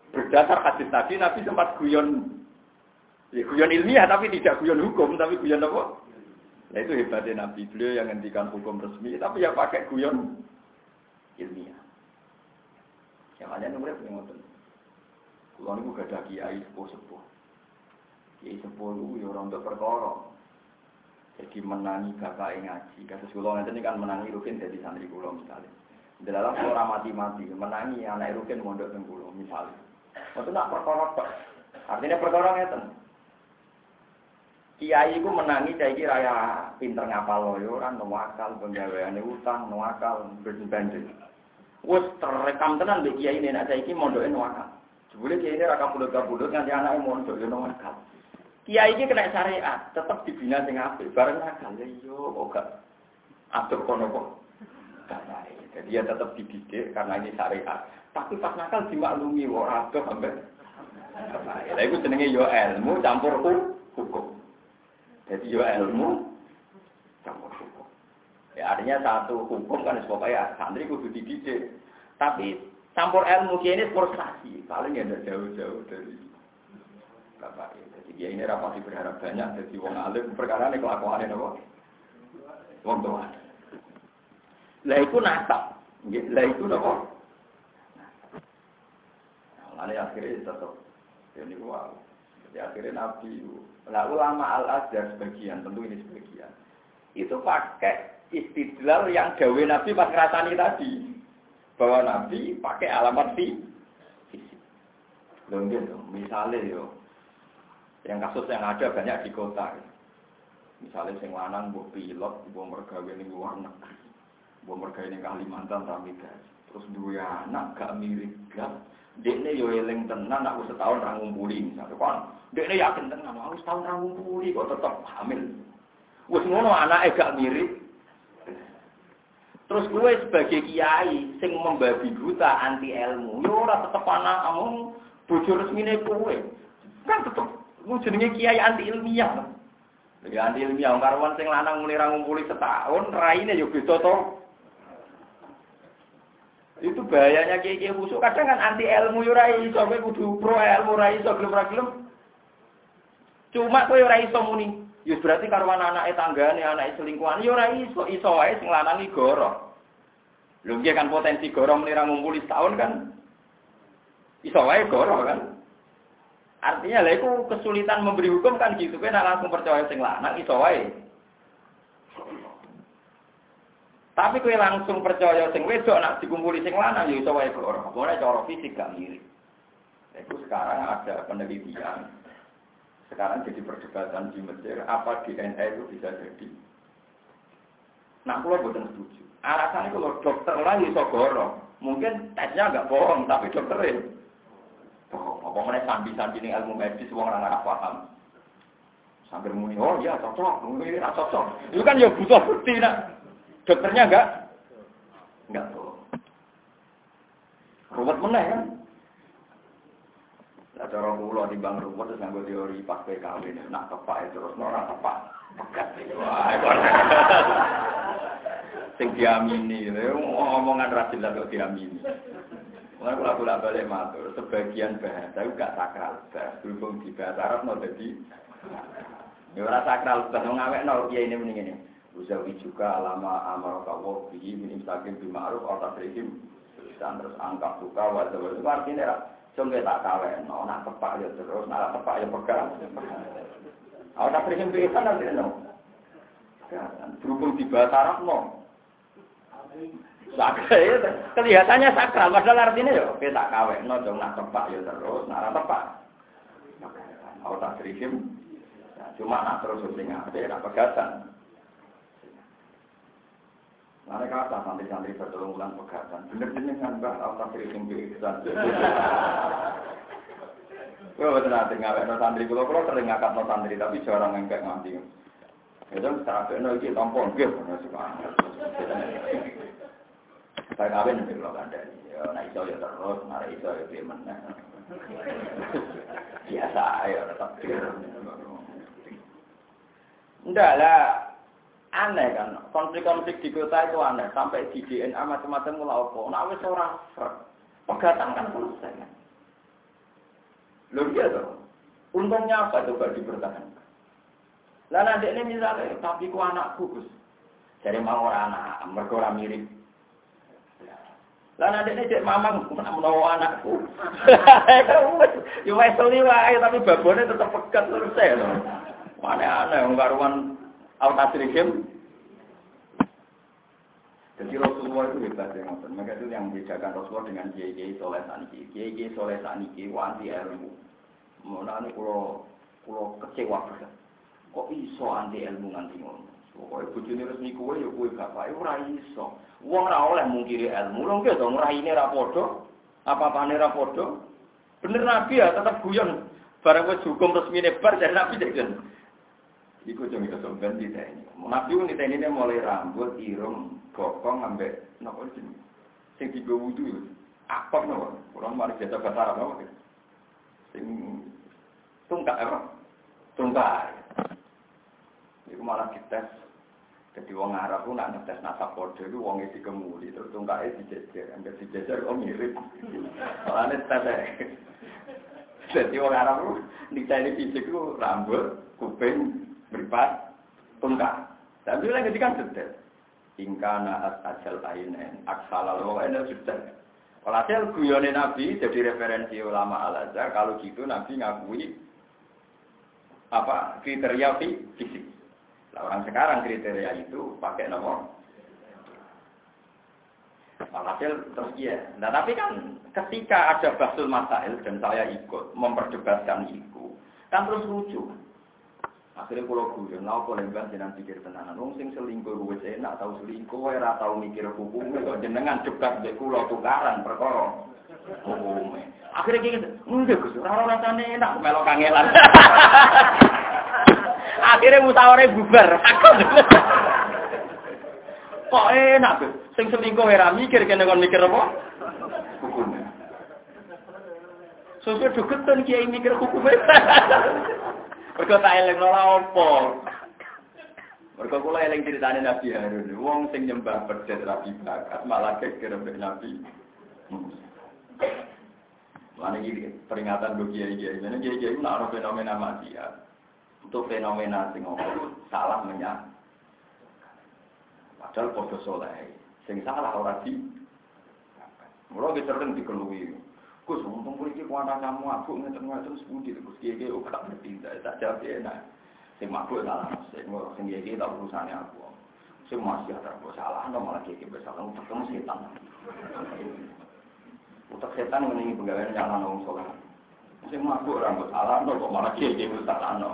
S1: Berdasar hadis tadi Nabi sempat guyon, ya guyon ilmiah tapi tidak guyon hukum, tapi guyon apa? Nah itu hebatnya Nabi beliau yang ngendikan hukum resmi, tapi ya pakai guyon ilmiah. Yang hanya nomor yang ngotot. Kalau ini gak ada kiai sepuh-sepuh. Kiai sepuluh ya orang untuk perkara. Jadi menangi bapak ngaji. Kasus kulo nanti kan menangi rukin jadi santri kulo misalnya. Dalam orang mati-mati menangi anak rukin mondok teng kulo misalnya. Itu nak perkara tok. Artinya perkara ngeten. Kiai ku menangi saya kira ya pinter ngapal loyo orang nuwakal penggaweane utang nuwakal ben-ben. Wes terekam tenan mbek kiai nek saiki mondoke nuwakal. Jebule kiai ini ra kabudut-kabudut nganti anake mondok yo nuwakal. Kiai ini kena syariat, tetap dibina sing apik. Bareng nakal ya iya gak atur kono kok. Jadi dia tetap dididik karena ini syariat. Tapi pas nakal dimaklumi ora adoh sampai Lah iku jenenge yo ilmu campur hukum. Jadi yo ilmu campur hukum. Ya artinya satu hukum kan supaya santri kudu dididik. Tapi campur ilmu kini frustasi, paling ya jauh-jauh dari bapak Jadi dia ini rapati berharap banyak jadi wong alim perkara ini kelakuan ini? Wong tua. Lah itu nasab. Lah itu apa? Lalu akhirnya tetap jadi wow. Jadi akhirnya Nabi, nah ulama al azhar sebagian, tentu ini sebagian, itu pakai istidlal yang gawe Nabi pas ngerasani tadi bahwa Nabi pakai alamat fisik. Loh, gitu. misalnya yo, yang kasus yang ada banyak di kota. Misalnya sing lanang buat pilot, buat mergawe ning luar negeri, buat mergawe ning Kalimantan gas. Terus dua anak gak mirip gas. Dekne yo eling tenan aku setahun ra ngumpuli misalnya kan. Dekne yakin tenan aku setahun ra ngumpuli kok tetep hamil. Wis ngono anake gak mirip. Terus gue sebagai kiai sing membabi buta anti ilmu, yo ora tetep anak kamu bojo resmine kowe. Kan tetep Lu jenenge kiai anti ilmiah. Ya anti ilmiah karwan sing lanang muni ra ngumpuli setahun, raine yo beda to. Itu bahayanya kiai-kiai busuk kadang kan anti ilmu yo ora iso kowe kudu pro ilmu ora iso gelem ra gelem. Cuma kowe ora iso muni. Ya berarti karwan anake tanggane, anake selingkuhan yo ora iso, iso wae sing lanang goro. Lho kan potensi goro muni ra ngumpuli setahun kan. Iso wae goro kan. Artinya lah itu kesulitan memberi hukum kan gitu kan langsung percaya sing lanang iso wae. Tapi kowe langsung percaya sing wedok nak dikumpuli sing lanang ya iso wae ora. Ora cara fisik gak mirip. Itu sekarang ada penelitian. Sekarang jadi perdebatan di Mesir, apa DNA itu bisa jadi? Nah, kalau bukan setuju. Alasannya kalau dokter lah iso gorong. Mungkin tesnya nggak bohong, tapi dokternya apa mana sambil-sambil ini ilmu medis uang orang nggak paham. Sambil muni, oh iya cocok, ini tidak cocok. Itu kan ya butuh bukti nak. Dokternya enggak? Enggak tuh. Ruwet meneh kan? Nah, cara di bang ruwet terus nganggo teori pas PKW nak tepak terus ora tepak. Pegat Wah, sing diamini, omongan ra jelas kok diamini. Mulai kalau aku balik matur, sebagian bahasa itu gak sakral, berhubung di bahasa Arab mau jadi. Ya ora sakral, bahasa ngawek no, ya ini mending ini. Uzawi juga alama amar kawo bihi min imsakin bima'ruf atau tasrihim. ihsan terus angkat suka wajah itu artinya Sungguh tak kawin, no, nak tepak ya terus, nak tepak ya pegang. Aku tak sering pisan nanti no. Berhubung di bahasa Arab no. Sakral, kelihatannya sakral, padahal artinya ya kita kawin, no, dong nak tepak ya terus, nak tepak. Aku tak sering, cuma nak terus sing ada, pegatan. Mana kata santri-santri bertolong ulang pegatan. Bener-bener kan mbak, aku tak sering pingsan. Gue betul nanti ngawet no santri, kalau kalau sering ngangkat no santri, tapi jarang ngangkat nganti. Ya dong, secara no iki tampon, gue. Saya kawin nanti kalau ada ya, nah iso ya terus, nah iso ya mana. Biasa ya, tetap Enggak lah, aneh kan. Konflik-konflik di kota itu aneh. Sampai di DNA macam-macam mulai apa nah wis ora pegatan kan selesai kan. Loh iya tuh untungnya apa coba dipertahankan? Lah nanti ini misalnya tapi ku anakku Gus. Jadi mau orang anak mereka orang mirip lah nanti ini cek mamang menawa anakku ya wes wae tapi babonnya tetap pegat selesai loh mana aneh karuan Al-Tasrihim. Jadi Rasulullah itu hebat ya, ngoten. Maka itu yang membedakan Rasulullah dengan Kiai Soleh Saniki. Kiai Soleh Saniki anti ilmu. Mana ini kalau kalau kecewa. Kok iso anti ilmu nganti ngono? Pokoknya bujuni resmi kue ya kue bapak, ora iso. Wong ora oleh mungkiri ilmu, lho nggih dong raine ra padha, apa-apane ra padha. Bener Nabi ya tetap guyon. Barang wis hukum resmi bar jadi Nabi jadi Iku itu sombong di ini. Nabi ini ini mulai rambut, irung, bokong, ambek nopo sini. Sing tiga wudhu, apa nopo? Orang mari biasa bahasa nopo. Sing tungkak apa? Tungkak. Iku malah kita jadi wong Arab pun nak ngetes nasab kode itu wongnya dikemuli terus tungkaknya dijejer, enggak dijejer kok mirip. Soalnya tes Jadi wong Arab pun ini fisik itu rambut, kuping, beripat tungkak. Tapi lagi ketika detail. Ingkana at ajal ainen aksalal wa ena detail. Walhasil guyone Nabi jadi referensi ulama al azhar kalau gitu Nabi ngakui apa kriteria fisik. Nah, orang sekarang kriteria itu pakai nomor. Walhasil terus iya. Nah tapi kan ketika ada basul masail dan saya ikut memperdebatkan itu, kan terus lucu. Akhirnya kalau gue, nah aku lembah jenengan pikir tenanan. Wong sing selingkuh gue enak tahu selingkuh, ora tahu mikir hukumnya. Kok jenengan debat be kulo tukaran perkara hukumnya. Akhirnya kayak gitu, enggak gus, rasanya enak melok kangelan. Akhirnya musyawarah bubar. Kok enak tuh? Sing selingkuh ora mikir kene kon mikir apa? Hukumnya. Sosok duketan kiai mikir hukumnya. Mergo tak eling ora apa. Mergo kula eling critane Nabi Harun. Wong sing nyembah berjet rabi bakat malah geger mbek Nabi. Mana ini peringatan bagi kiai kiai. Jadi kiai kiai nak ada Untuk fenomena sing salah menyak. Padahal podo soleh. Sing salah ora di. Mulai sering dikelui. Gus, untung iki kuwana kamu aku ngeten-ngeten sepundi Gus kiye ora gak ngerti tak jawab enak. Sing mabuk salah sing sing kiye tak urusane aku. Sing masih ada salah no malah kiye bersalah utek ketemu setan. Utek setan ngene iki penggawean nyala wong saleh. Sing mabuk rambut salah kok malah kiye bersalah no.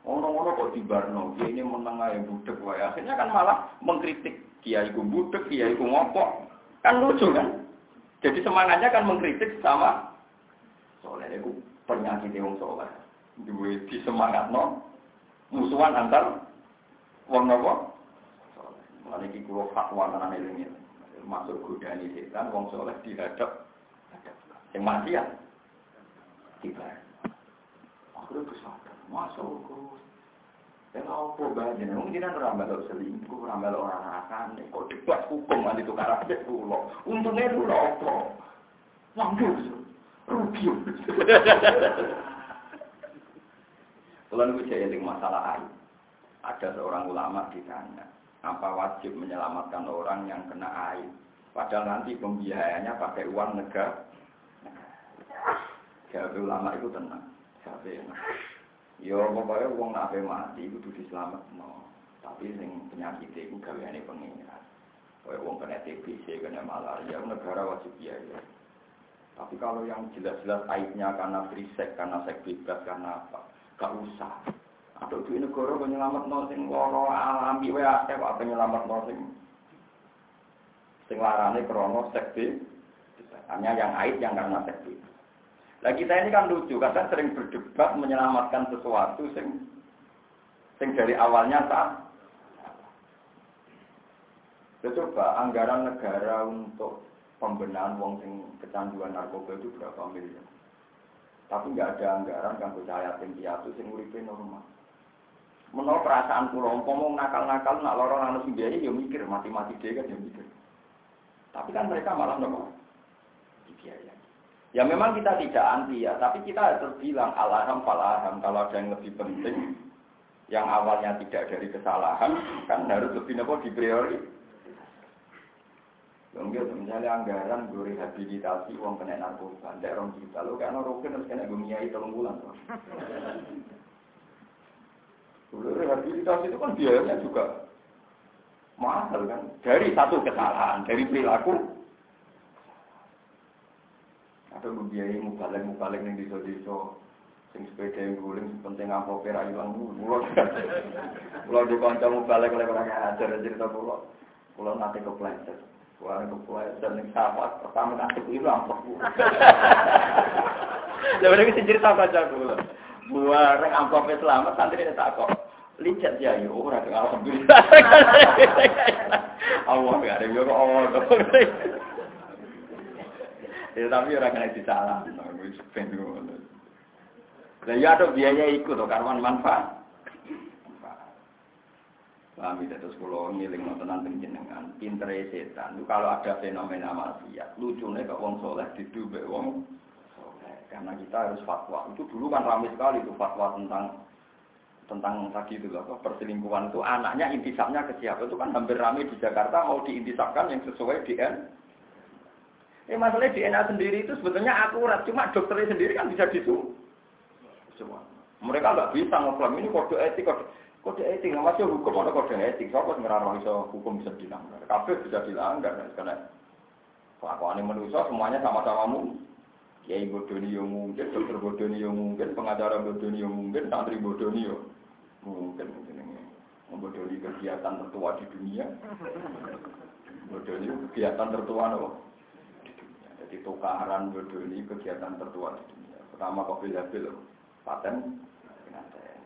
S1: Orang-orang kok di Barno, dia ini menengah yang budek, wae. akhirnya kan malah mengkritik kiai ku budek, kiai ku ngopok, kan lucu kan? Jadi semangatnya kan mengkritik sama soalnya itu penyakit yang soleh duwe di semangat no musuhan antar wong nopo Mulai iki kulo fatwa tenan ini masuk godani setan wong soleh dihadap yang maksiat. dibayar. Akhirnya bersadar, masuk. Ya apa bae mungkin ora melok selingkuh, ora melok ora rasane kok debat hukum nanti tukar aja kula. Untungnya dulu apa? Wanggus. Rugi. Kalau niku jadi masalah air. Ada seorang ulama ditanya, apa wajib menyelamatkan orang yang kena air? Padahal nanti pembiayanya pakai uang negara. Jawab ulama itu tenang. Yo ya, pokoknya uang nak mati itu kudu selamat no. Tapi sing penyakit itu gaweane pengiran. Kayak uang kena TBC, kena malaria, negara wajib biaya. Tapi kalau yang jelas-jelas aibnya karena free sex, karena seks karena apa, gak usah. Atau di negara penyelamat no sing loro alami akeh apa penyelamat no sing sing larane krono seks Hanya yang aib yang karena seks bebas. Nah kita ini kan lucu, kadang sering berdebat menyelamatkan sesuatu sing sing dari awalnya tak. Ya, coba anggaran negara untuk pembenahan wong sing kecanduan narkoba itu berapa miliar. Tapi nggak ada anggaran kan percaya tinggi piatu sing uripe normal. Menurut perasaan pulau, ngomong nakal-nakal, nak lorong anu biaya, ya mikir, mati-mati dia kan ya mikir. Tapi kan mereka malah nopo biaya. Ya memang kita tidak anti ya, tapi kita harus bilang alham falaham kalau ada yang lebih penting yang awalnya tidak dari kesalahan kan harus lebih nopo di priori. Mungkin misalnya anggaran gue rehabilitasi uang kena narkoba, tidak orang kita lo karena rokin harus kena gue miai tolong bulan. Rehabilitasi itu kan biayanya juga mahal kan, dari satu kesalahan, dari perilaku ada biayai mubalek mubalek ning desa-desa sing sepeda yang guling penting apa pera ilang pulau pulau di kanca mubalek oleh orang ajar cerita pulau pulau nanti kepleset Wah, kepleset ning sahabat pertama nanti apa Jadi kita cerita saja dulu. Buah reng amplop selamat santri tak kok. Licet ya, yuk, ora alhamdulillah. Allah gak ada yo kok. Ya tapi orang kena ngono. Lah ya ada biaya ikut to karwan manfaat. Ya, terus kalau ngiling nontonan penjenengan, pinter setan. Itu kalau ada fenomena maksiat, lucunya ke wong soleh didubek wong. Karena kita harus fatwa. Itu dulu kan ramai sekali itu fatwa tentang tentang tadi itu loh, perselingkuhan itu anaknya intisapnya ke siapa itu kan hampir ramai di Jakarta mau diintisapkan yang sesuai DN Eh masalahnya DNA sendiri itu sebetulnya akurat, cuma dokternya sendiri kan bisa disu. Semua. Mereka nggak bisa ngeklaim ini kode etik, kode, kode etik, nggak masih hukum ada kode etik. Siapa sebenarnya bisa hukum bisa dilanggar? Kafe bisa dilanggar, karena kelakuan manusia semuanya sama-sama mu. Kiai bodoni mungkin, dokter bodoni mungkin, pengacara bodoni mungkin, santri bodoni mungkin. mungkin ini membodoni kegiatan tertua di dunia. Bodoni kegiatan tertua loh. Jadi tukaran ini kegiatan tertua di dunia. Pertama kopi habil paten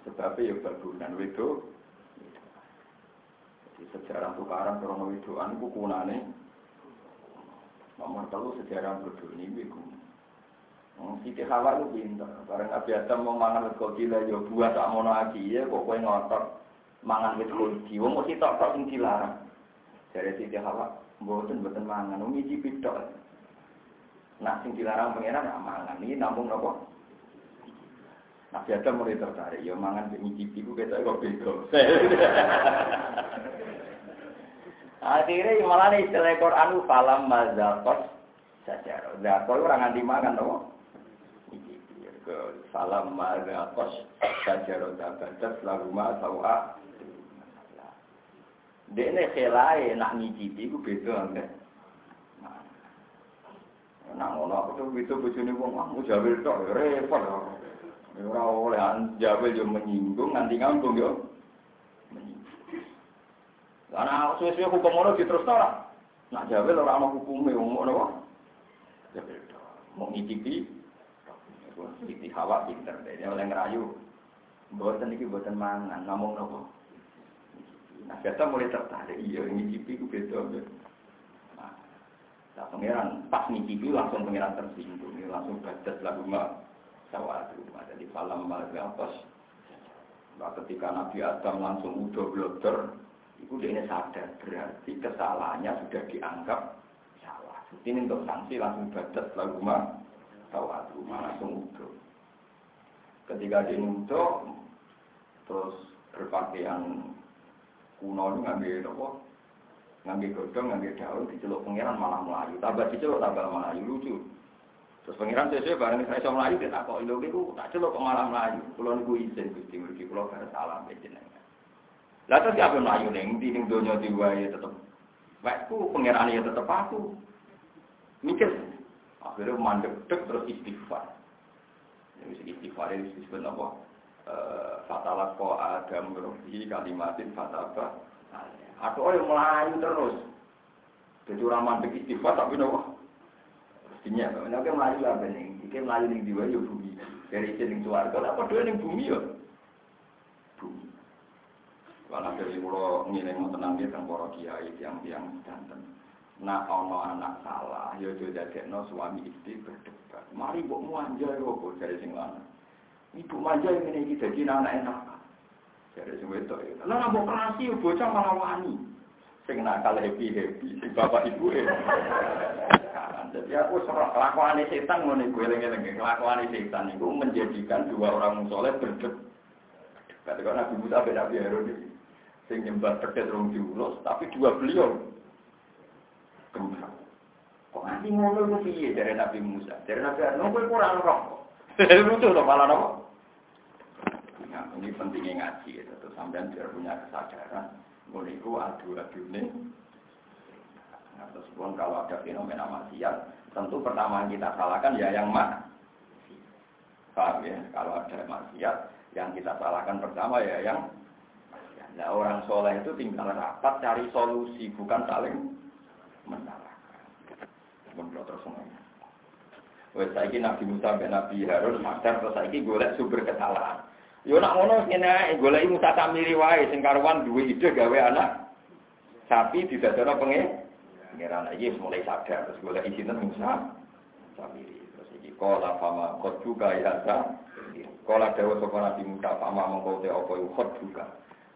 S1: sebabnya ya bagunan wedo. Jadi sejarah tukaran krono wedoan itu kunane. Nomor telu sejarah ini itu. Siti Hawa itu pinter. Karena Nabi Adam mau mangan wit gila ya buah tak mono lagi ya kok kowe ngotot mangan wit kolji. Wong mesti tok tok sing dilarang. Dari Siti Hawa mboten mboten mangan, ngicipi tok. Nah, sing dilarang pengiran ya mangan. Ini nampung nopo. Nabi Adam mulai tertarik. Ya mangan di ngicipi ku kita kok beda. Akhirnya malah nih istilah Quran falam mazakos saja. Zakos orang nganti makan nopo. Salam mazakos saja. Zabadat lalu ma sawa. Dia ini kelai nak ngicipi ku beda enggak. Nah, ngono aku tuh itu bojone wong ah mujawil tok repot. Ora oleh jawil yo menyinggung nganti ngambung yo. Karena suwe-suwe hukum ngono diterusno ora. Nak jawil ora ana hukume wong ngono kok. Jawil tok. Mau ngicipi Siti Hawa pinter, dia oleh ngerayu. Buatan ini buatan mangan, ngomong nopo. Nah, kita mulai tertarik, iya, ngicipi ku beda. Nah, pangeran pas ngicipi langsung pangeran tersinggung, langsung badas lagu mak sawat rumah. Jadi falam malgatos. Nah, ketika Nabi Adam langsung udah blogger, itu dia sadar berarti kesalahannya sudah dianggap salah. Ini untuk sanksi langsung badat lalu rumah sawat rumah langsung udah. Ketika dia udah, terus berpakaian kuno ngambil apa? Ngambil godong, ngambil daun, diceluk pengiran malah melayu. Tambah diceluk tambah melayu lucu. Terus pengiran sesuai barang saya sama melayu kita kok itu itu tak celuk kok malah melayu. Kulo niku izin Gusti mergi kulo gak salah jenengan. Lah terus siapa melayu ning ndi ning donya diwae tetep. Wekku pengiran ya tetep aku. Mikir akhirnya mandek terus istighfar. Yang istighfar itu disebut apa? Eh, fatalah ko adam rohi kalimatin fataba. Aku orang melayu terus. Jadi orang mandek tapi nopo. Mestinya, nek melayu lah bening. Iki melayu ning diwa yo bumi. Dari sini suarga, lah padha ning bumi yo. Bumi. Kalau dari pulau ngiling mau tenang dia kan para kiai yang yang danten. Nak ono anak salah, yo jadi no suami istri berdebat. Mari mbok muanja yo kok dari sing lanang. Ibu manja yang ini jadi anak enak. Dari sing wedok ya. Lah mbok kerasi bocah malah wani. Sing nakal happy happy, sing bapak ibu e. Jadi aku serah kelakuan setan ngono gue lengi-lengi kelakuan setan itu menjadikan dua orang soleh berdebat. Kata Nabi Musa bin Nabi Harun ini, sing nyembah pedet rong diulos, tapi dua beliau gembira. Kok nanti ngono itu piye dari Nabi Musa? Dari Nabi Harun, gue kurang roh. Lucu loh malah nopo. Nah, ini pentingnya ngaji, itu ya, sampai biar punya kesadaran. Ngono itu adu-adu nih. Nah, terus pun kalau ada fenomena maksiat, tentu pertama yang kita salahkan ya yang mak. Paham ya? Kalau ada maksiat, yang kita salahkan pertama ya yang Nah orang soleh itu tinggal rapat cari solusi, bukan saling menyalahkan. Menurut terus semuanya. Wes saiki Nabi Musa ben Nabi Harun sadar terus saiki golek sumber kesalahan. Yo nak ngono ngene golek Musa Samiri wae sing karuan duwe ide gawe anak. Sapi didadono pengen Pengiran lagi mulai sadar terus lagi sinten Musa? Samiri terus ini kola fama kot juga ya sa kola dewa sopo nabi Musa fama mengkau te opo kot juga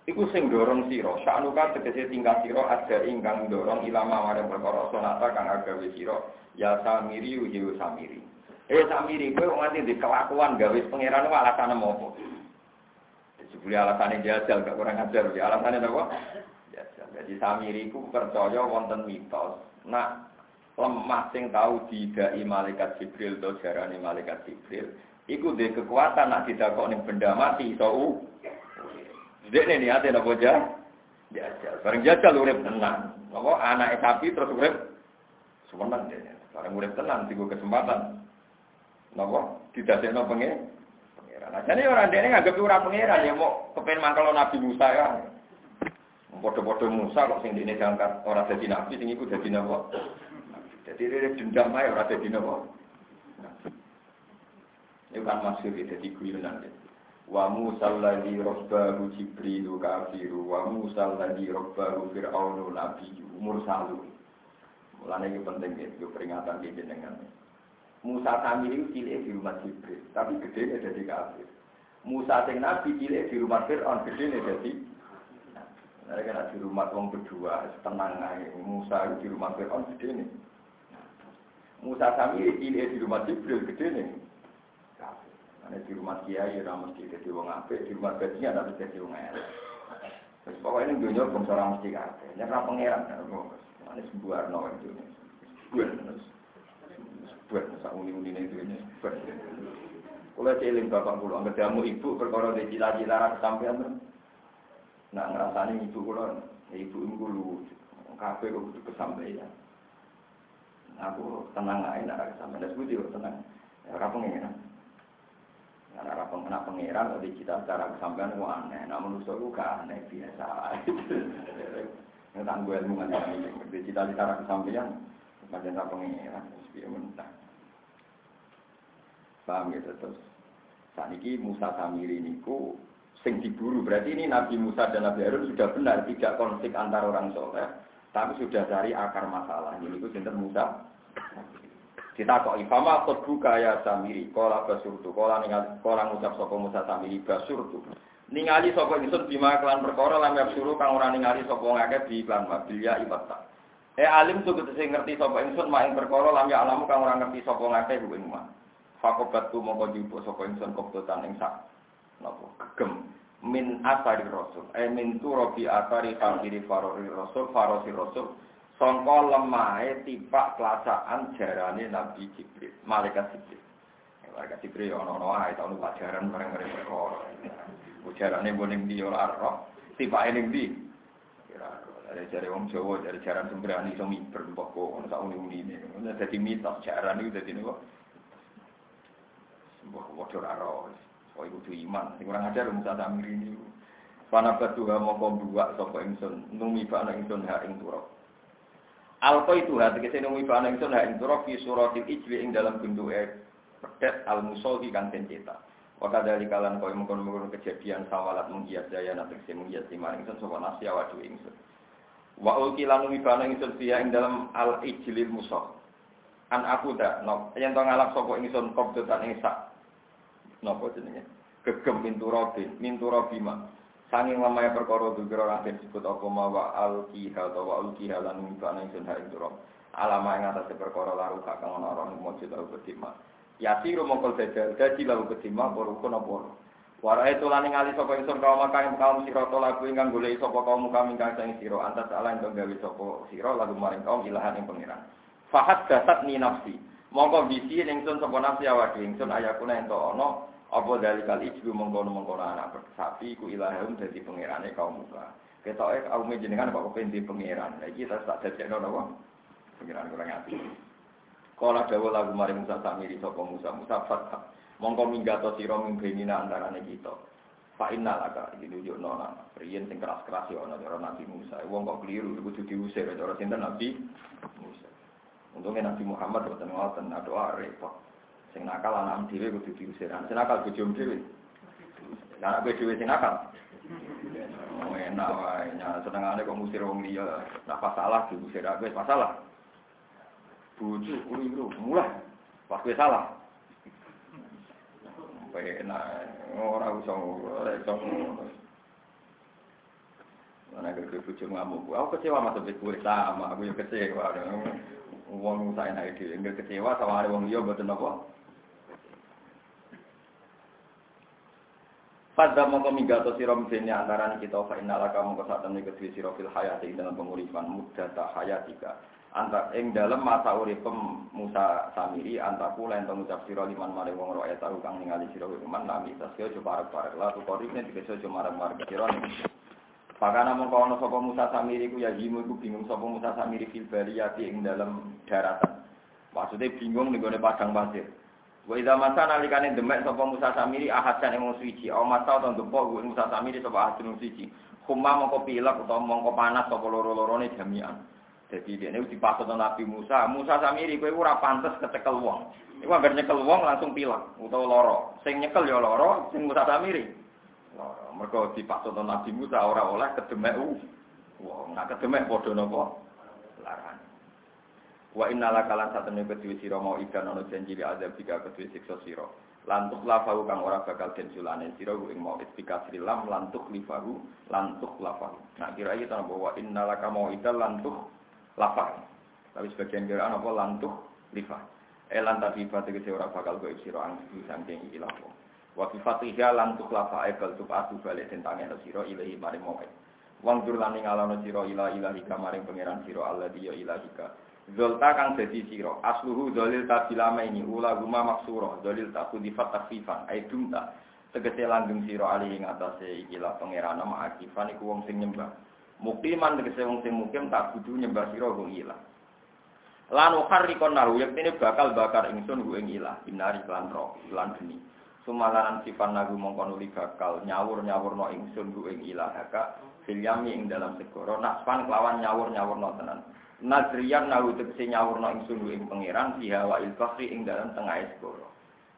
S1: Iku sing dorong siro, sa'nuka tegese tingkat siro ada ingkang dorong ilama maring perkara sonata kang agawe siro, ya samiri uhiu samiri. Eh samiri, kowe nganti di kelakuan gawe pangeran itu alasannya Sebeli alasannya jajal, gak kurang ajar, ya alasannya apa? Jadi samiri ku percaya wonten mitos. Nak lemah sing tahu didai malaikat Jibril atau jarane malaikat Jibril, iku de kekuatan nak didakok ning benda mati iso Dene niate napa ja? Jajal. Bareng jajal urip tenang. Apa anake sapi terus urip semeneng dene. Bareng urip tenang digo kesempatan. Napa didadekno pengen. Nah, jadi orang dene nganggep ora pangeran ya mau kepen mangkel Nabi Musa ya. Podo-podo Musa kok sing dene diangkat ora dadi nabi sing iku dadi napa? Jadi dia dendam ae ora dadi napa? Ini kan maksud dadi guyonan. Wa Musa alladhi rabbahu Jibrilu kafiru wa Musa alladhi rabbahu Fir'aunu nabiyyu mursalu. Mulane iki penting ya, peringatan iki jenengan. Musa kami itu cilik di rumah Jibril, tapi gede jadi kafir. Musa sing nabi cilik di rumah Fir'aun, gede jadi mereka nak di rumah wong berdua, tenang aja. Musa di rumah Fir'aun gede nih. Musa kami ini di rumah Jibril gede nih. Karena di rumah Kiai ya mesti jadi wong ape, di rumah Badinya ada mesti jadi wong elek. Terus pokoknya ini dunia bangsa orang mesti kafe. Nyerah pangeran kan, ini sebuah no itu nih. Sebuah terus. Sebuah sak uni-uni itu ini. Kalau celing bapak pulau, nggak mau ibu perkara di cila-cila kesampean Nah ngerasani ibu kula, ya ibu ibu lu kafe kok kudu kesampaian. Aku tenang nak kesampaian. Dan sebuti tenang. Ya ora pengiran. Nah, ora pengen pengiran, tadi kita secara kesampaian itu aneh. Nah menurut aku gak aneh biasa. Ngetan gue ilmu kan ini. Di cita secara kesampaian, macam ora pengiran. Biar mentah. Paham gitu terus. Saat ini Musa Samiri niku sing diburu. Berarti ini Nabi Musa dan Nabi Harun sudah benar tidak konflik antar orang soleh, tapi sudah cari akar masalah. Ini itu sinter Musa. Ditakoki fama buka ya Samiri, kala basurtu, kala ningali kala ngucap sapa Musa Samiri basurtu. Ningali sapa ingsun bima kelan perkara lam suruh kang ora ningali sapa ngake di iklan mabil ibata. Eh alim tuh tegese ngerti sapa ingsun mak ing perkara lam ya alamu kang ora ngerti sapa ngake ku ing mah. Fakobat tu mongko jupo sapa ingsun koptotan ing sak napa gegem. Min asari rasul eh min turabi asari fakiri farori rasul farosi rasul. Songko lemahe tipak pelacaan jarane Nabi Jibril malaikat Jibril. Malaikat Jibril ono-ono ae tau pelajaran bareng-bareng perkara. Ujarane boning di ora roh. Tipake ning ndi dari jari wong Jawa, dari jaran sembrani iso miber mbok kok ono sak uni-unine. Dadi mitos jaran iku dadi niku. Mbok wadah ora roh. Oh itu iman. Sing ora ngajar Musa Samiri ini. Pana batuha mongko buak sapa ingsun, numi bana ingsun ha ing turab. Alko itu hati kese numi bana ingsun ha ing turab fi suratil ijli ing dalam bentuke pedet al musolhi kang den cetak. Waka dari kalian kau mengkono kejadian sawalat menghias daya nanti kese menghias lima ingsun sapa nasi awadu ingsun. Wa ulki lan numi bana ingsun fiya ing dalam al ijlil musol. An aku dak, no, yang tau ngalap sapa ingsun kopdotan ing sak. Napa jenenge? Gegem minturabin minturabima sanging lamaya perkara dukira raden disebut apa mawa al kiha utawa al kiha lan mibana ingsun ha ing turab alama ing atase perkara laru kang ana ora mojo tau kedima yati rumangkul dadi dadi lalu kedima apa rukun apa Warai itu lan ngali sapa ingsun kaum kang kaum sira to lagu ingkang golek sapa kaum kami kang sing sira antas ala ing gawe sapa sira lagu maring kaum ilahan ing pangeran. Fahat dasat ni nafsi. Mongko bisi ingsun sapa nafsi awake ingsun ayakuna ento ana apa dari kali itu mengkono mengkono anak sapi ku ilahum jadi pangerane kaum muka. Ketoke kaum jenengan kok kepen di pangeran. Lah iki tak dadekno napa? Pangeran kurang ati. Kala dawa lagu mari Musa samiri sapa Musa Musa fathah. Mongko minggato sira mimbenina antarane kita. Fa inna laka iki nunjukno ana priyen sing keras-keras ya ana cara Nabi Musa. Wong kok keliru kudu diusir cara sinten Nabi Musa. Untungnya Nabi Muhammad boten ngoten, ada repot. Sing nakal anak dhewe kudu diusir. Sing nakal bojo dhewe. Anak kowe dhewe sing nakal. Oh, enak wae. Senengane kok ngusir wong liya. Nak salah diusir aku wis masalah. Bojo keliru mulai. Pas salah. Enak. Ora usah ora iso Mana gue bojo ngamuk. Aku kecewa mas sampai gue sama. Aku yang kecewa. Wong saya naik dia. Enggak kecewa sama ada wong liya betul apa? Pada mongko migato sira mbene antarané kita fa innala kamu kesatan iki kedue sira fil hayati dalam penguripan mudata hayatika. Antar ing dalam masa urip Musa Samiri antar kula ento ngucap sira liman mare wong roe tahu kang ningali sira iman nami tasya aja parek-parek la tu korine dikese aja marek-marek sira. Pakana mongko ana sapa Musa Samiri ku ya jimu iku bingung sapa Musa Samiri fil bariyati ing dalam daratan. Maksudnya bingung ning padang pasir. Wa idza masa nalikane demek sapa Musa Samiri ahadan ing suci, aw masa utawa dempok Musa Samiri sapa ahadun suci. Kuma mongko pilek utawa mongko panas sapa loro-lorone jami'an. Jadi dia ini dipasut Nabi Musa. Musa Samiri kowe ora pantes kecekel wong. Iku anggere nyekel wong langsung pilek utawa loro. Sing nyekel ya loro, sing Musa Samiri. Loro. Mergo dipasut Nabi Musa ora oleh kedemek wong. Nah kedemek padha napa? Larang. Wa innala kalan satene kedue sira mau ikan ana janji li azab tiga kedue siksa sira. Lantuk lafahu kang ora bakal den sulane sira ing mau istika lam lantuk lifahu lantuk lafahu. Nah kira iki tanpa wa innala ka mau ikan lantuk lafahu. Tapi sebagian kira apa lantuk lifah. Eh lantak lifah tegese ora bakal go sira ang saking iki lafahu. Wa fi fatiha lantuk lafa e tup atu balik tentange sira ilahi maring mau. Wang dur lan ngalano sira ila ilahi kamaring pangeran sira Allah dia ilahika. Zolta kang dadi sira. Asluhu dalil tabilama ini ula guma maksura. Dalil tak takfifan. Ai dumta. Tegese langgeng sira ali ing atase ikilah pangerana ma'akifan iku wong sing nyembah. Mukiman tegese wong sing mukim tak kudu nyembah sira kok ilah. Lan ukharrikon naru yektene bakal bakar ingsun ku ing ilah. Inari lan roh lan geni. Sumalaran sifat nagu mongko nuli bakal nyawur-nyawurno ingsun ku ing ilah. Haka filyami ing dalam segoro. Nasfan kelawan nyawur-nyawurno tenan. Nadriyan nahu tegesi nyawurna ingsun ing pangeran fiha wa il ing dalam tengah segoro.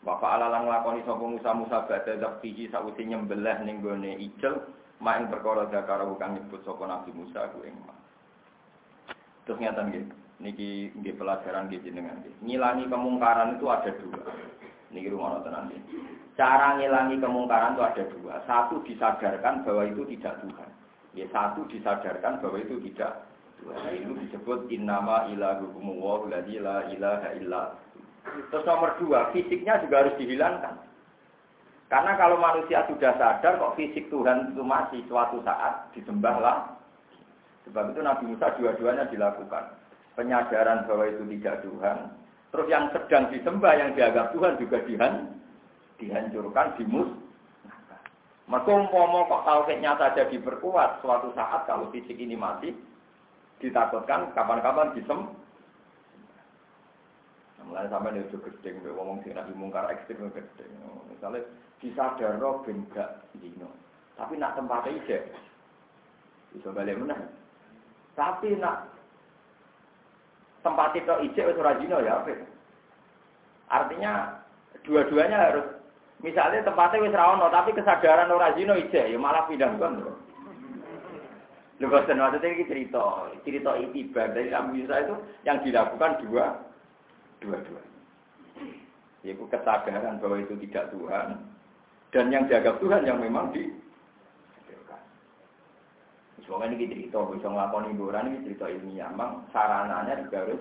S1: Bapak alalang lakoni sapa Musa Musa badha zaktihi sawise nyembelah ning gone ijel mak ing perkara zakara kang nyebut sapa Nabi Musa ku ing Terus ngeten nggih. niki nggih pelajaran nggih jenengan nggih. Ngilangi kemungkaran itu ada dua. Niki rumah tenan nggih. Cara ngilangi kemungkaran itu ada dua. Satu disadarkan bahwa itu tidak Tuhan. Ya satu disadarkan bahwa itu tidak Tuhan. Itu disebut innama ilahukum wa la ilaha illa. Terus nomor dua, fisiknya juga harus dihilangkan. Karena kalau manusia sudah sadar kok fisik Tuhan itu masih suatu saat disembahlah. Sebab itu Nabi Musa dua-duanya dilakukan. Penyadaran bahwa itu tidak Tuhan. Terus yang sedang disembah, yang dianggap Tuhan juga dihan, dihancurkan, dimus. Mereka umpama kok tauhidnya saja diperkuat suatu saat kalau fisik ini mati, ditakutkan kapan-kapan disem. Mulai sampai dia gede, ngomong sih nabi mungkar ekstrim gede. Misalnya disadar roh ben gak dino, tapi nak tempatnya ije, bisa balik mana? Tapi nak tempat itu ije itu rajino ya apa? Artinya dua-duanya harus misalnya tempatnya wis rawono tapi kesadaran ora zino ije ya malah pindah kon. Lho boten maksudnya ini cerita, cerita itibar dari Nabi Musa itu yang dilakukan dua, dua-dua. Yaitu kesadaran bahwa itu tidak Tuhan dan yang dianggap Tuhan yang memang di Soalnya ini cerita, bisa ngelakoni hiburan ini cerita ilmiah, memang sarananya juga harus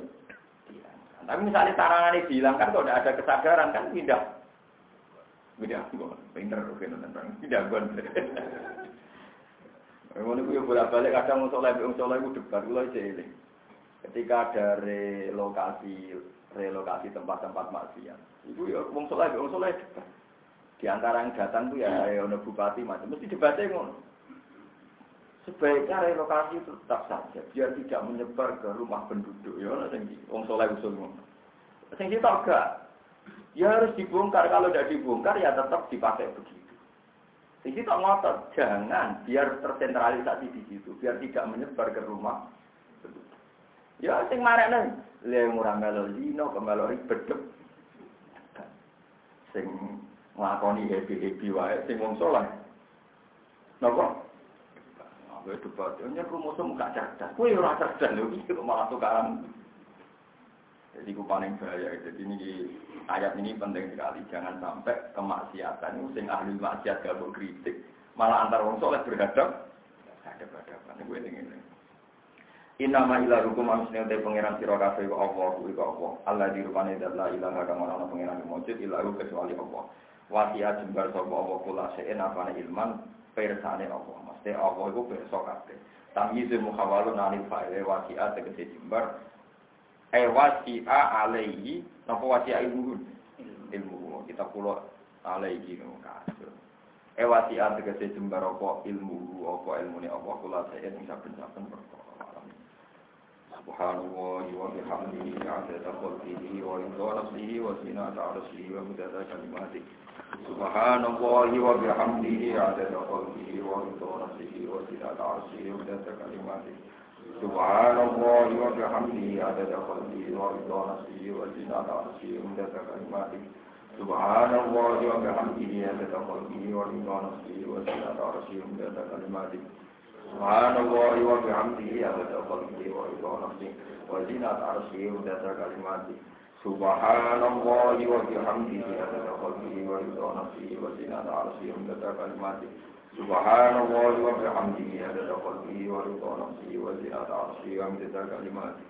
S1: dihilangkan. Tapi misalnya sarananya dihilangkan, kalau tidak ada kesadaran kan tidak. Tidak, pinter, tentang tidak gon. Ngono ku yo bolak-balik kadang wong saleh wong saleh ku debat kula eling. Ketika ada relokasi relokasi tempat-tempat maksiat. Iku ya saleh wong saleh debat. Di antara yang datang tuh ya ono bupati macam mesti debatnya ngono. Sebaiknya relokasi itu tetap saja biar tidak menyebar ke rumah penduduk ya ono sing wong saleh usul ngono. Sing kita enggak. Ya harus dibongkar kalau tidak dibongkar ya tetap dipakai begitu. Di situ ngotot, jangan biar tersentralisasi di situ, biar tidak menyebar ke rumah. Ya sing marekne, le murah melo lino kembalo ribet. Sing nglakoni happy-happy wae sing wong saleh. Napa? Aku debat, ya rumusmu gak cerdas. Kowe ora cerdas lho, iki malah tukaran. Jadi ku paling bahaya. Jadi ini ayat ini penting sekali. Jangan sampai kemaksiatan itu sing ahli maksiat gak kritik. Malah antar wong soleh berhadap ada hadapan Gue ini. Inama ila hukum manusia te pangeran sira kabeh wa Allah kok Allah. Allah di rupane la ilaha kang ora pangeran mujud illa kecuali Allah. Wasiat jembar sapa Allah kula se'en apane ilman persane Allah. Mesti Allah iku pirsa kabeh. Tamyiz muhawalun anil fa'il wasiat tegese jembar eh wasi'a alaihi napa wasi'a ilmu ilmu kita pulau alaihi no kasus eh wasi'a tegese jembar apa ilmu apa ilmune apa kula ing saben-saben perkara Subhanallah wa bihamdihi adada khalqihi wa ridha nafsihi wa zinata arsyihi wa midada kalimatihi Subhanallah wa bihamdihi adada khalqihi wa ridha nafsihi wa zinata arsyihi wa midada kalimatihi سبحان الله وبحمده عدد خلقه ورضا نفسه وزنة عرشه ومدة كلماته سبحان الله وبحمده عدد خلقه ورضا نفسه وزنة عرشه ومدة كلماته سبحان الله وبحمده عدد خلقه ورضا نفسه وزنة عرشه ومدة كلماته سبحان الله وبحمده عدد خلقه ورضا نفسه وزنة عرشه ومدة كلماته سبحان الله وبحمده عدد قلبه ورضا نفسه وزنة عرشه ومدد كلماته